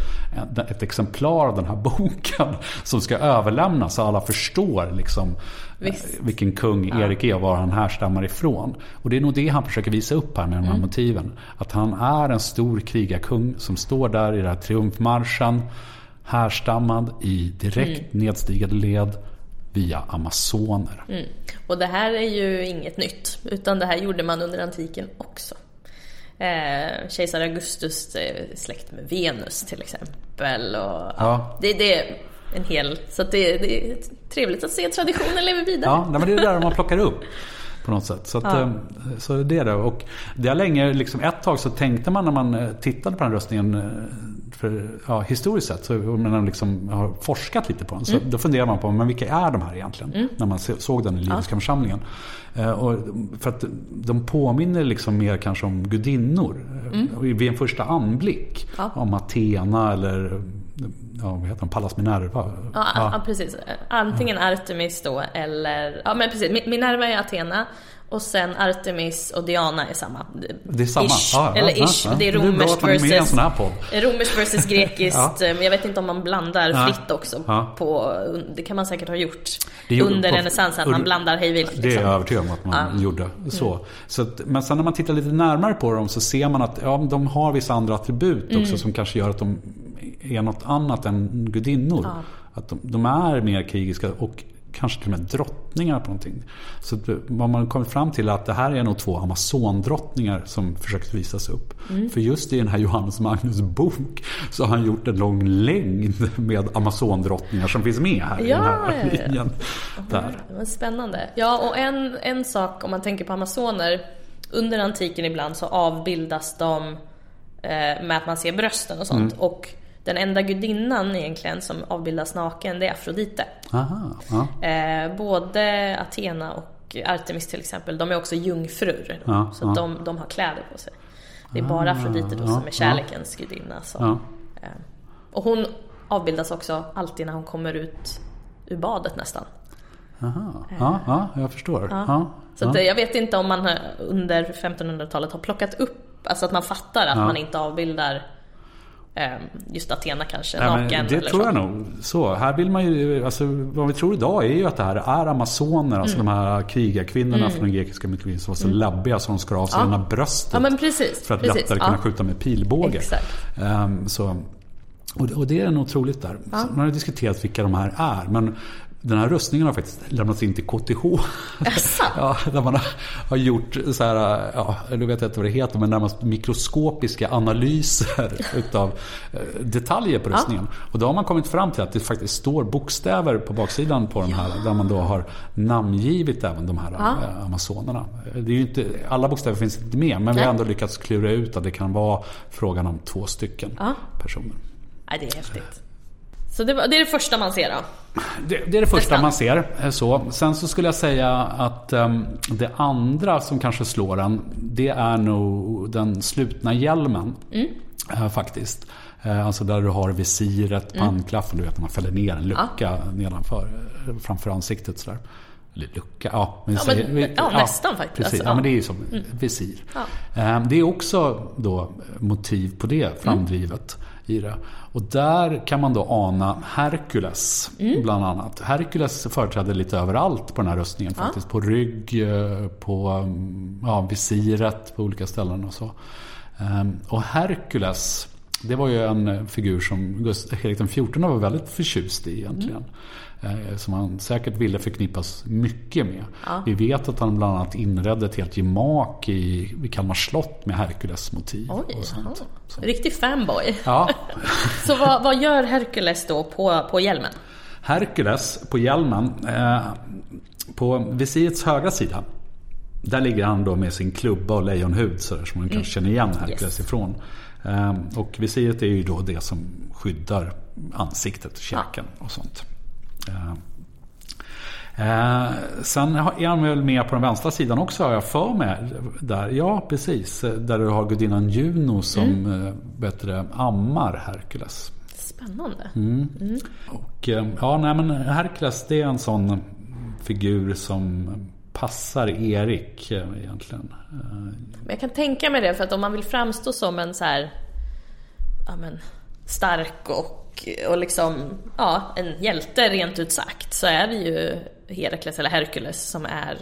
ett exemplar av den här boken som ska överlämnas så alla förstår liksom, eh,
Visst.
vilken kung Erik är och var han härstammar ifrån. Och det är nog det han försöker visa upp här med de
Mm.
här motiven. Att han är en stor krigarkung som står där i den här triumfmarschen, härstammad i direkt
Mm.
nedstigande led via amazoner.
Och det här är ju inget nytt, utan det här gjorde man under antiken också. Eh, Kejsar Augustus är släkt med Venus till exempel. Och,
Ja.
det, det är en hel... Så det, det är trevligt att se traditionen lever vidare.
Ja, men det är det där man plockar upp. På något sätt. Så, att,
Ja.
eh, så det är det. Och det har länge, liksom ett tag så tänkte man när man eh, tittade på den röstningen för, ja, historiskt sett, så när man liksom har forskat lite på den, så då funderar man på men vilka är de här egentligen? När man såg den i Liviska församlingen. Eh, Och för att de påminner liksom mer kanske om gudinnor. eh, Vid en första anblick.
Ja.
Om Athena eller ja, vad heter de? Pallas Minerva.
Ja, ja. precis. Antingen Artemis då eller... Ja men precis, Mi- Minerva är Athena och sen Artemis och Diana är samma.
Det är samma?
Ish,
Ja, ja,
eller
ja,
ish.
ja.
Det är
Det är
romerskt versus... Romerskt versus grekiskt.
Ja.
Men jag vet inte om man blandar fritt också.
Ja.
På, det kan man säkert ha gjort.
Gjorde-
under renässansen, att man blandar hejvilt.
Det är
Liksom.
jag övertygad om att man
Ja.
gjorde. Så. Så att, men sen när man tittar lite närmare på dem så ser man att ja, de har vissa andra attribut
Mm.
också som kanske gör att de är något annat än gudinnor.
Ja.
Att de, de är mer krigiska och kanske till och med drottningar på någonting. Så vad man kommer fram till är att det här är nog två amazondrottningar som försökt visas upp.
Mm.
För just i den här Johannes Magnus bok så har han gjort en lång längd med amazondrottningar som finns med här i
Ja,
den här
ja, ja.
linjen. där.
Det var spännande. Ja, och en, en sak om man tänker på amazoner. Under antiken ibland så avbildas de eh, med att man ser brösten och sånt. Och den enda gudinnan egentligen som avbildas naken, det är Afrodite.
Aha, ja.
Eh, både Athena och Artemis till exempel, de är också jungfrur.
Ja,
så
ja.
att de, de har kläder på sig. Det är bara Afrodite då som är kärlekens gudinna. Som, eh, och hon avbildas också alltid när hon kommer ut ur badet nästan.
Aha. Ja, ja, jag förstår. Ja.
Så
ja.
att, eh, jag vet inte om man under 1500-talet har plockat upp, alltså att man fattar att man inte avbildar eh, just Athena kanske
Ja, men
naken.
det
eller
tror
så.
jag nog. Så, här vill man ju, alltså, vad vi tror idag är ju att det här är amazoner, alltså
Mm.
de här krigarkvinnorna från den grekiska mytologin som var så labbiga så de skar av sig
Ja.
ena bröstet.
Ja precis.
för att
precis.
lättare
ja.
kunna skjuta med pilbåge. Ehm, så, och, och det är nog troligt där. Så man har diskuterat vilka de här är. Men den här rustningen har faktiskt lämnats in till KTH. Ja, där man har, gjort så här, ja, nu vet jag inte vad det heter, men närmast mikroskopiska analyser utav eh, detaljer på rustningen. Och då har man kommit fram till att det faktiskt står bokstäver på baksidan på den här, där man då har namngivit även de här eh, amazonerna. Det är inte, alla bokstäver finns inte med, men vi har
Nej.
ändå lyckats klura ut att det kan vara frågan om två stycken
Ja.
personer.
Nej, det är häftigt. Så det, det är det första man ser då?
Det, det är det första man ser. eh, Så. Sen så skulle jag säga att em, det andra som kanske slår en, det är nog den slutna hjälmen. eh, faktiskt. Eh, Alltså där du har visiret, pannklaffen, du vet när man fäller ner en lucka nedanför, eh, framför ansiktet sådär. Eller lucka, ja. Men
Ja, men-
säger- vi-
ja, nästan faktiskt.
Precis,
Alltså,
ja,
ja.
men det är ju som visir.
Ja.
Eh, Det är också då motiv på det framdrivet i det. Och där kan man då ana Herkules bland annat. Herkules företräder lite överallt på den här rustningen faktiskt. På rygg, eh, på mm, ja, visiret på olika ställen och så. Ehm, Och Herkules, det var ju en figur som Erik XIV var väldigt förtjust i egentligen. Eh, Som han säkert ville förknippas mycket med. Vi vet att han bland annat inredde ett helt gemak i, Kalmar slott med Herkules motiv.
Oj. Riktig fanboy.
Ja,
Så vad, vad gör Herkules då på, på hjälmen?
Herkules på hjälmen. Eh, på visirets högra sida. Där ligger han då med sin klubba och lejonhud så där, som man kanske känner igen Herkules
Yes.
ifrån. Eh, och visiret är ju då det som skyddar ansiktet, käken och sånt. Eh, Eh, sen är han väl med på den vänstra sidan också har jag för mig. Där, ja, precis. Där du har gudinnan Juno som mm. bättre ammar Herkules.
Spännande.
Mm. Och, eh, ja, nej, men Herkules det är en sån figur som passar Erik eh, egentligen. Eh,
Men jag kan tänka mig det, för att om man vill framstå som en så här, ja men, stark och, och liksom, ja, en hjälte rent ut sagt, så är det ju Herakles eller Herkules som är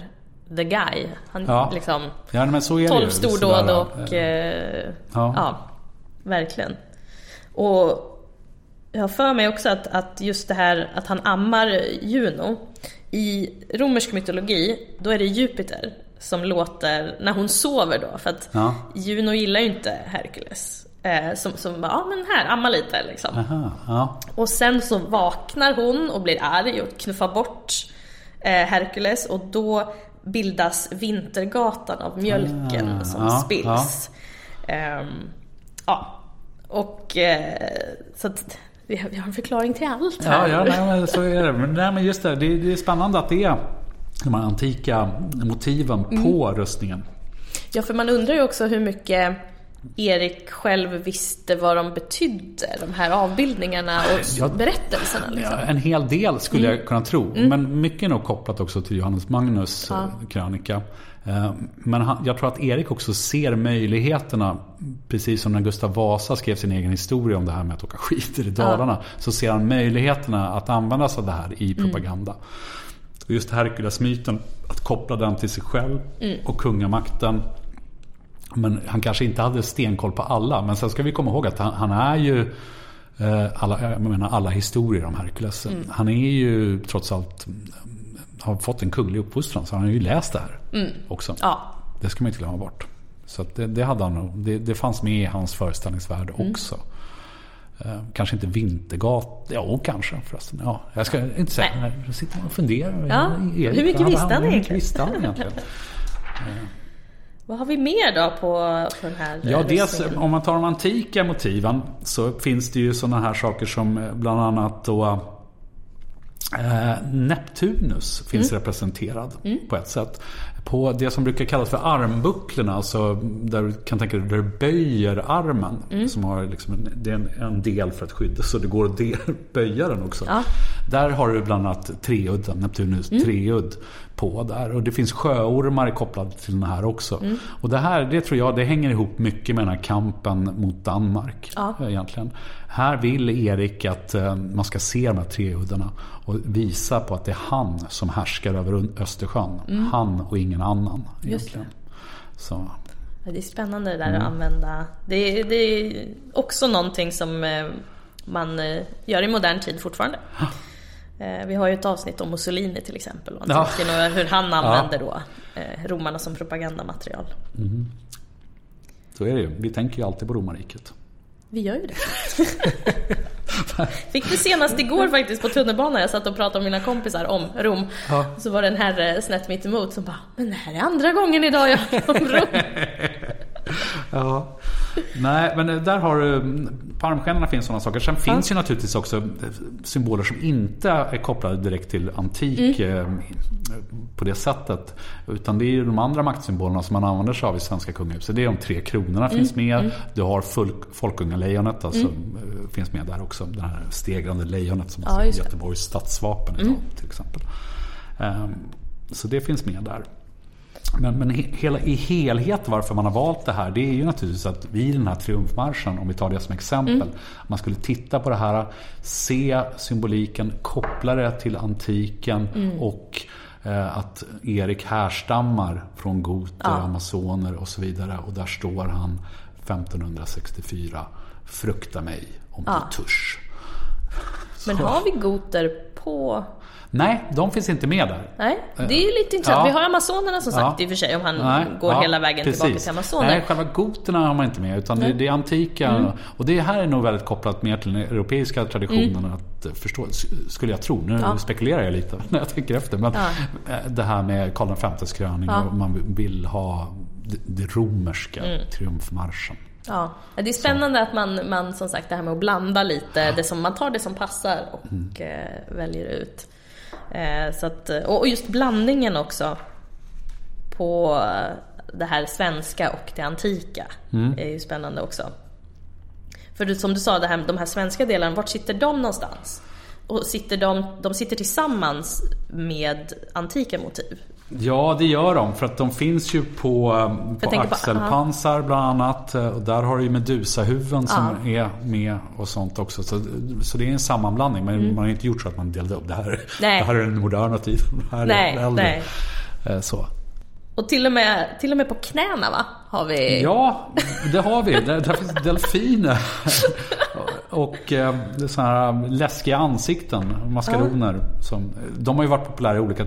the guy. Han
Ja.
liksom,
Ja, men så är
tolv stordåd och,
eh,
eh,
ja.
ja, verkligen. Och jag har för mig också att, att just det här att han ammar Juno. I romersk mytologi, då är det Jupiter som låter, när hon sover då, för att
Ja.
Juno gillar ju inte Herkules. Eh, som, som bara, ja men här, amma lite liksom.
Aha, ja.
Och sen så vaknar hon och blir arg och knuffar bort eh, Herkules och då bildas Vintergatan av mjölken
Ah,
som
ja,
spills. Ehm, ja, och eh, så att vi har, vi har en förklaring till allt här.
Ja, ja nej, men så är det. Men, nej, men just det, det, det är spännande att det är de här antika motiven på rustningen.
Ja, för man undrar ju också hur mycket Erik själv visste vad de betydde, de här avbildningarna och
Ja.
berättelserna. Liksom.
Ja, en hel del skulle jag kunna tro. Men mycket är nog kopplat också till Johannes Magnus
Ja.
eh, krönika. Eh, Men han, jag tror att Erik också ser möjligheterna. Precis som när Gustav Vasa skrev sin egen historia om det här med att åka skidor i Dalarna. Så ser han möjligheterna att använda sig av det här i propaganda. Och just Herkulesmyten, att koppla den till sig själv och kungamakten. Men han kanske inte hade stenkoll på alla. Men sen ska vi komma ihåg att han, han är ju eh, alla, jag menar alla historier om Herkules. Han är ju trots allt mm, har fått en kunglig uppfostran. Så han har ju läst det här också.
Ja,
Det ska man inte glömma bort. Så det, det, hade han. Det, det fanns med i hans föreställningsvärld också. Eh, kanske inte Vintergat. Jo, kanske förresten. Ja, jag ska inte säga.
Nej.
Jag sitter och funderar.
Ja,
Erik,
hur mycket visste han egentligen?
visste han egentligen?
Vad har vi mer då på, på den här
Ja, dels om man tar de antika motiven så finns det ju sådana här saker som eh, bland annat då eh, Neptunus finns
Mm.
representerad på ett sätt. På det som brukar kallas för armbucklorna, alltså där du kan tänka dig där du böjer armen.
Mm.
Som har liksom en, det är en, en del för att skydda så det går att böja den också.
Ja.
Där har du bland annat treudden, Neptunus
Mm.
treudd på där. Och det finns sjöormar kopplade till den här också.
Mm.
Och det här, det tror jag, det hänger ihop mycket med den här kampen mot Danmark.
Ja.
eh, Egentligen. Här vill Erik att eh, man ska se de här treuddarna och visa på att det är han som härskar över Östersjön. Han och ingen annan
Mm.
Egentligen. Så,
Ja, Det är spännande det där
Mm.
att använda. Det är, det är också någonting som eh, man gör i modern tid fortfarande. Eh, Vi har ju ett avsnitt om Mussolini till exempel. Och
Ja.
hur han använder då eh, romarna som propagandamaterial.
så är det ju. Vi tänker ju alltid på romarriket.
Vi gör ju det. Fick det senast igår faktiskt på tunnelbanan. Jag satt och pratade med mina kompisar om Rom.
Ja.
Så var det en herre snett mitt emot som bara Men det här är andra gången idag jag pratar om Rom.
Ja. Nej, men där har du... På armskänorna finns sådana saker. Sen finns ju naturligtvis också symboler som inte är kopplade direkt till antik eh, på det sättet. Utan det är ju de andra maktsymbolerna som man använder sig av i svenska kungahuset. Det är de tre kronorna finns med. Du har folk, Folkungalejonet, alltså, eh, finns med där också. Det här stegrande lejonet som
Ja, just det.
Göteborgs stadsvapen idag till exempel. Ehm, Så det finns med där. Men, men he- hela, i helhet varför man har valt det här det är ju naturligtvis att vid den här triumfmarschen, om vi tar det som exempel. Man skulle titta på det här, se symboliken, koppla det till antiken och eh, att Erik härstammar från goter,
Ja.
amazoner och så vidare. Och där står han 1564. Frukta mig om
Ja.
du törs.
Men har vi goter på...
Nej, de finns inte med där.
Nej, det är ju lite intressant.
Ja.
Vi har Amazonerna som sagt
Ja.
i och för sig om han
Nej,
går
ja,
hela vägen tillbaka
precis.
till Amazoner.
Nej, själva goterna har man inte med. Utan det, det är antika.
Mm.
Och det här är nog väldigt kopplat mer till den europeiska traditionen. Att förstå, skulle jag tro. Nu
Mm. Ja.
spekulerar jag lite när jag tänker efter. Men eh, det här med Karl V's kröning. Och man vill ha det, det romerska
Mm.
triumfmarschen.
Ja, det är spännande att man, man som sagt det här med att blanda lite, det som, man tar det som passar och
Mm.
eh, väljer ut. Eh, så att, och och just blandningen också på det här svenska och det antika
Mm.
är ju spännande också. För som du sa, det här, de här svenska delarna, vart sitter de någonstans? Och sitter de, de sitter tillsammans med antika motiv?
Ja, det gör de. För att de finns ju på, eh, på
tänker på-
axelpansar bland annat. eh, Och där har du ju Medusahuvuden som är med och sånt också. Så, så det är en sammanblandning. Men man har inte gjort så att man delade upp. Det här,
Mm. Nej.
det här är den moderna tiden. Det här
Nej,
är den äldre.
nej.
Eh, Så.
Och till och med, till och med på knäna va? Har vi...
Ja, det har vi. Där, där finns delfiner. Och eh, såna här läskiga ansikten, maskaroner. Som, de har ju varit populära i olika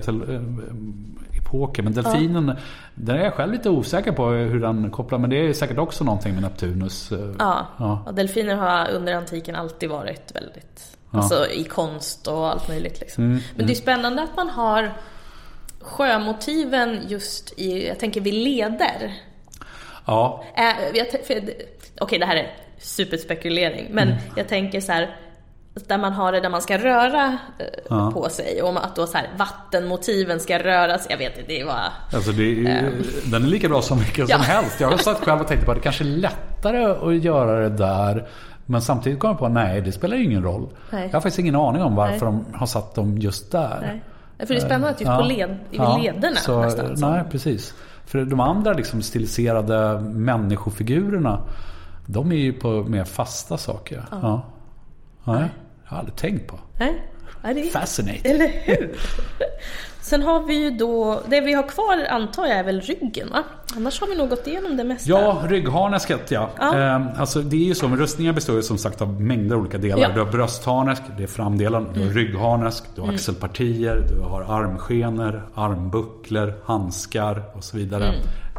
epoker. Men delfinen, där är jag själv lite osäker på hur den kopplar. Men det är säkert också någonting med Neptunus. eh,
Ja,
Ja.
och delfiner har under antiken alltid varit väldigt, alltså i konst och allt möjligt liksom.
Mm,
Men det är spännande att man har sjömotiven just i, jag tänker vid leder.
ja.
Äh, Okej, det här är superspekulering, men
Mm.
jag tänker så här där man har det där man ska röra eh,
Ja.
på sig och att då så här, vattenmotiven ska röras. Jag vet inte, det var...
Alltså det är, ju- den är lika bra som vilken.
Ja.
som helst. Jag har satt själv och tänkt på att det kanske är lättare att göra det där. Men samtidigt kom jag på nej, det spelar ju ingen roll.
Nej.
Jag har faktiskt ingen aning om varför
Nej.
de har satt dem just där.
Nej. För det är spännande att just
Ja.
på led, vid
Ja,
lederna
så,
nästan.
Nej, precis. För de andra liksom stiliserade människofigurerna, de är ju på mer fasta saker. Ja. Nej, jag har aldrig tänkt på.
Nej. Ja, det är
Fascinating.
Eller hur? Sen har vi ju då, det vi har kvar antar jag är väl ryggen va? Annars har vi nog gått igenom det mesta.
Ja, ryggharnesket ja.
Ja.
Ehm, alltså, det är ju så, rustningar består ju som sagt av mängder av olika delar.
Ja.
Du har bröstharnesk, det är framdelen. Du har ryggharnesk, du har axelpartier, du har armskenor, armbucklor, handskar och så vidare.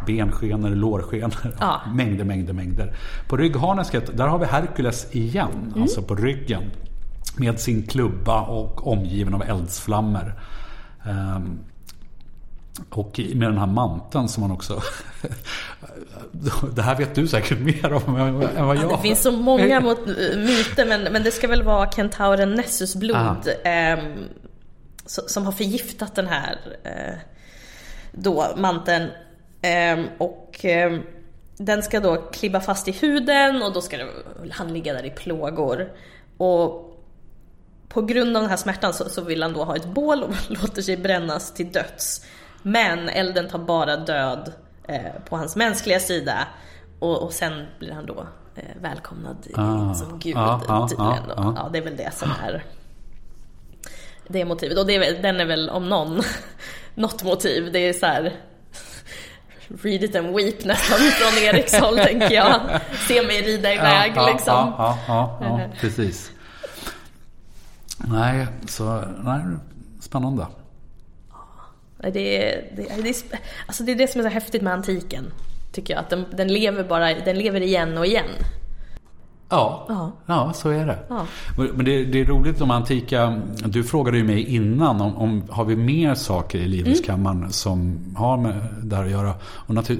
benskenor, lårskenor.
Ja.
Mängder, mängder, mängder. På ryggharnesket, där har vi Herkules igen.
Mm.
Alltså på ryggen. Med sin klubba och omgiven av eldsflammor. Ehm, och med den här manteln som man också... det här vet du säkert mer om än vad jag.
Det finns så många mot, myter men, men det ska väl vara kentauren Nessus blod eh, som har förgiftat den här eh, då, manteln. Eh, och eh, den ska då klibba fast i huden och då ska han ligga där i plågor. Och på grund av den här smärtan så, så vill han då ha ett bål och låter sig brännas till döds. Men elden tar bara död eh, på hans mänskliga sida. Och, och sen blir han då eh, välkomnad
Ah.
som gud
Ah, ah,
tydligen.
ah, ah.
Ja, det är väl det som är det är motivet. Och det är, väl- den är väl om någon något motiv. Det är så här Read it and weep nästan från Eriks håll tänker jag. Se mig rida iväg liksom.
Ja, ja, ja, ja, precis. Nej, så nej, spännande.
Det det, det, alltså det är det som är så häftigt med antiken. Tycker jag. Att den, den lever bara, den lever igen och igen.
Ja,
Ja.
ja så är det.
Ja.
Men det, det är roligt om antika. Du frågade ju mig innan om, om har vi mer saker i Livrustkammaren som har med det här att göra. Och natur,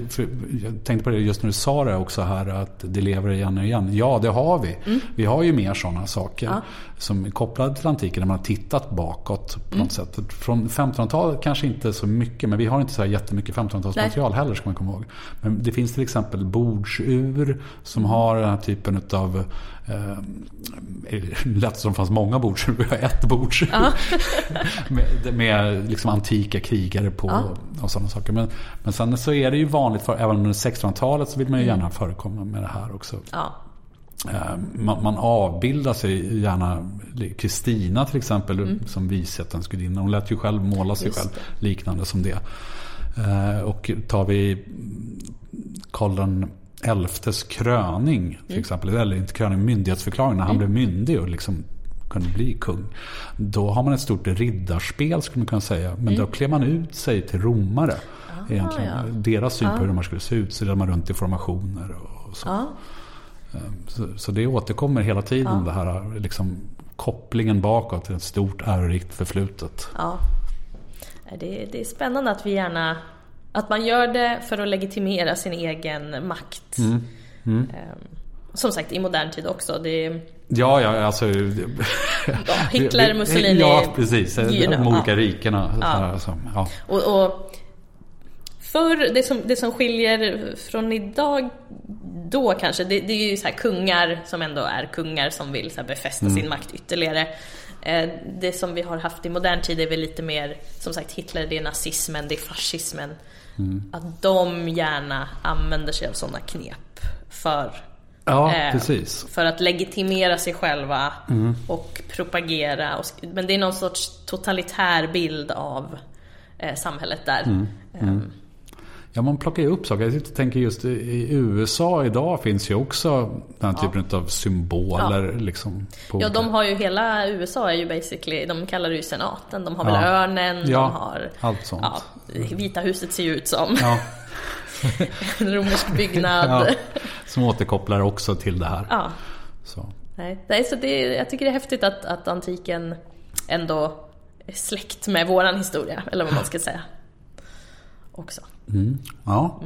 jag tänkte på det just när du sa det också här att det lever igen och igen. Ja, det har vi. Vi har ju mer sådana saker
Ja.
Som är kopplade till antiken när man har tittat bakåt på något sätt. Från 1500-talet kanske inte så mycket, men vi har inte så här jättemycket 1500-talsmaterial heller ska man komma ihåg. Men det finns till exempel bordsur som har den här typen av Eh, det lät som fanns många bordsur. Vi har ett bordsur. med med liksom antika krigare på
Ja.
och sådana saker. Men, men sen så är det ju vanligt, för, även under 1600-talet så vill man ju gärna förekomma med det här också.
Ja.
Eh, Man, man avbildar sig gärna. Kristina till exempel som vishetsens gudinna. Hon lät ju själv måla sig
Just
själv liknande som det. Eh, Och tar vi Karl elftes kröning till exempel. Eller inte kröning, myndighetsförklaring. När han blev myndig och liksom kunde bli kung. Då har man ett stort riddarspel skulle man kunna säga. Men då klär man ut sig till romare. egentligen.
ja.
Deras syn på hur de skulle se ut. Så man runt i formationer och så.
Ja.
Så, så det återkommer hela tiden det här liksom, kopplingen bakåt till ett stort ärorikt förflutet.
ja. Det, det är spännande att vi gärna att man gör det för att legitimera sin egen makt.
Mm.
Ehm, Som sagt i modern tid också. Det
Ja, ja, alltså...
ja, Hitler, Mussolini,
Ja, precis. De olika
ja.
rikena.
Ja.
Alltså, ja.
Och, och förr, det som, det som skiljer från idag då kanske, det, det är ju så här kungar som ändå är kungar som vill så befästa sin makt ytterligare. Eh, Det som vi har haft i modern tid är väl lite mer, som sagt Hitler, det är nazismen, det är fascismen. Att de gärna använder sig av sådana knep för
ja,
Eh. För att legitimera sig själva och propagera. Och, men det är någon sorts totalitär bild av eh, samhället där. Ehm,
Ja, man plockar ju upp saker. Jag tänker just i- USA idag finns ju också den här typen av symboler. Liksom, på
Ja, de har ju hela USA är ju basically, de kallar det ju senaten. De har väl
Ja.
örnen,
Ja,
de har...
allt sånt.
Ja, Vita huset ser ju ut som
Ja,
en romersk byggnad.
ja,
Ja.
som återkopplar också till det här. Så.
Nej, nej, så det, jag tycker det är häftigt att, att antiken ändå är släkt med våran historia, eller vad man ska säga. Också.
Ja.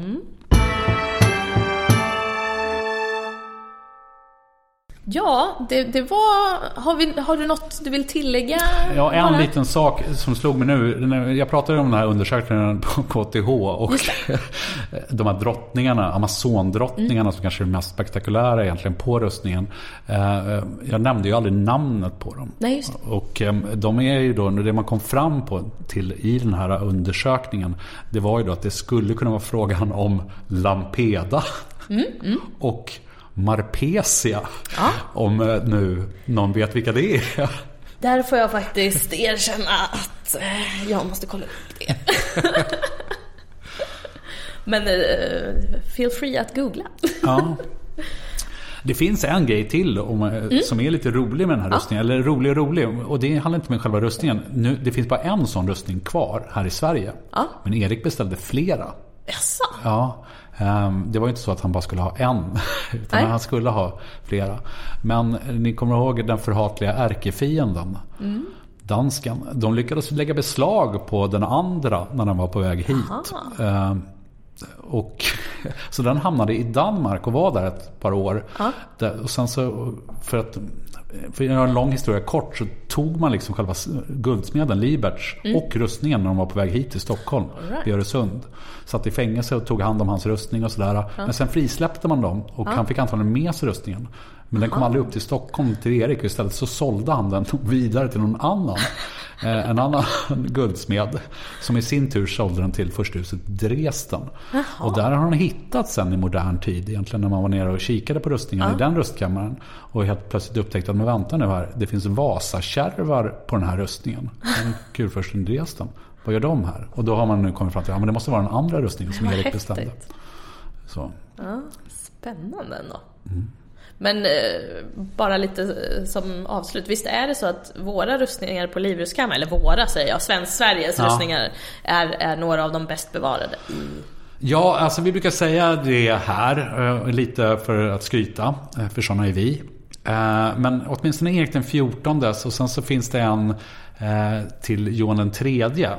Ja, det, det var... Har, vi, har du något du vill tillägga?
Ja, en
bara?
liten sak som slog mig nu. Jag pratade om den här undersökningen på KTH och de här drottningarna, Amazondrottningarna som kanske är det mest spektakulära egentligen på rustningen. Eh, Jag nämnde ju aldrig namnet på dem.
Nej, just det.
Och eh, de är ju då, det man kom fram på till i den här undersökningen, det var ju då att det skulle kunna vara frågan om Lampeda och Marpesia. Om eh, nu någon vet vilka det är.
Där får jag faktiskt erkänna att eh, jag måste kolla upp det. Men eh, feel free att googla.
Ja. Det finns en grej till om, eh, som är lite rolig med den här rustningen. Eller rolig och rolig. Och det handlar inte om själva rustningen. Nu, det finns bara en sån rustning kvar här i Sverige.
Ja.
Men Erik beställde flera.
Jaså?
Ja, det var inte så att han bara skulle ha en, utan
Nej.
han skulle ha flera. Men ni kommer ihåg den förhatliga ärkefienden,
Mm.
dansken. De lyckades lägga beslag på den andra när den var på väg hit. Ehm, Och, så den hamnade i Danmark och var där ett par år.
Ja.
Och sen så, för att för att göra en lång historia kort så tog man liksom själva guldsmeden Liberts och rustningen när de var på väg hit till Stockholm,
Mm. right.
vid Öresund. Satt i fängelse och tog hand om hans rustning och sådär. Men sen frisläppte man dem och han fick antagligen med sig rustningen. Men den kom aldrig upp till Stockholm till Erik och istället så sålde han den vidare till någon annan. Eh, En annan guldsmed som i sin tur sålde den till furstehuset Dresden. Och där har han hittat sen i modern tid egentligen när man var nere och kikade på rustningen i den rustkammaren. Och helt plötsligt upptäckte att men vänta nu här, det finns Vasakärvar på den här rustningen. Kurfursten Dresden, vad gör de här? Och då har man nu kommit fram till att ja, det måste vara den andra rustningen som Erik bestämde. Så.
Ja, spännande ändå.
Mm.
Men eh, bara lite eh, som avslut, visst är det så att våra rustningar på Livrustkammaren, eller våra säger jag, svensk Sveriges
Ja.
rustningar är, är några av de bäst bevarade?
Ja, alltså vi brukar säga det här, eh, lite för att skryta, för sådana är vi. Men åtminstone Erik den XIV och sen så finns det en till Johan den tredje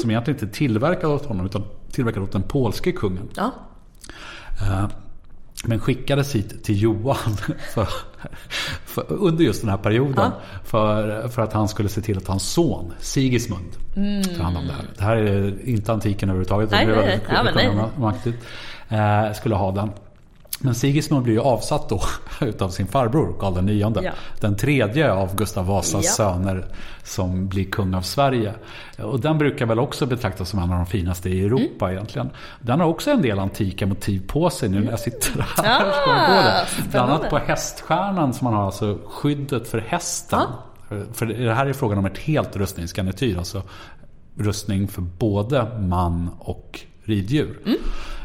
som egentligen inte tillverkad åt honom utan tillverkad åt den polske kungen.
Ja,
Men skickades hit till Johan för, för, under just den här perioden. För, för att han skulle se till att hans son Sigismund tar hand om det här. Det här är inte antiken överhuvudtaget.
Nej,
det är
nej,
väldigt
nej. Ja, men nej.
Eh, skulle ha den. Men Sigismund blir ju avsatt då utav sin farbror Karl nionde.
Ja.
Den tredje av Gustav Vasas
Ja.
söner som blir kung av Sverige. Och den brukar väl också betraktas som en av de finaste i Europa
Mm.
egentligen. Den har också en del antika motiv på sig nu när jag sitter här.
Ah,
det. Bland annat på häststjärnan som man har, alltså skyddet för hästen. För det här är frågan om ett helt rustningsgarnityr. Alltså rustning för både man och riddjur.
Mm.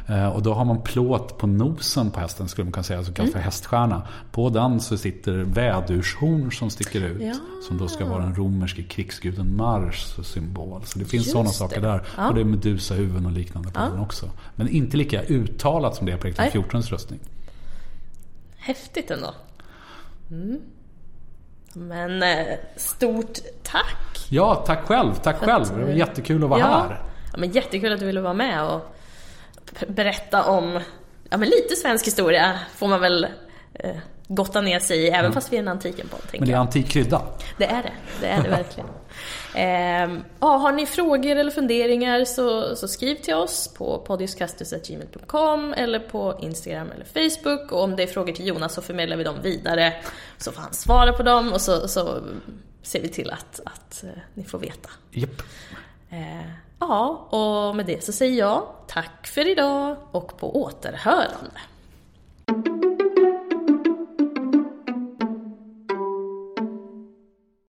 Eh, Och då har man plåt på nosen på hästen skulle man kunna säga, som kallas
Mm.
för häststjärna. På den så sitter vädurshorn som sticker ut.
Ja.
Som då ska vara den romerske krigsguden Mars symbol. Så det finns sådana saker där.
Ja.
Och det är medusahuvuden och liknande på den också. Men inte lika uttalat som det är på Erik
Nej.
XIVs rustning.
häftigt ändå. Mm. Men eh, stort tack!
Ja, tack själv. Tack själv. Det var jättekul att vara
ja.
här.
Ja, men jättekul att du ville vara med och berätta om ja, men lite svensk historia får man väl eh, gotta ner sig i, även fast vi är en antiken podd.
Men det är antik krydda.
Det är det, det är det verkligen. Ehm, ja, har ni frågor eller funderingar så, så skriv till oss på podiuskastus.gmail.com eller på Instagram eller Facebook. Och om det är frågor till Jonas så förmedlar vi dem vidare så får han svara på dem och så, så ser vi till att, att eh, ni får veta.
Japp.
Eh, ja, och med det så säger jag tack för idag och på återhörande.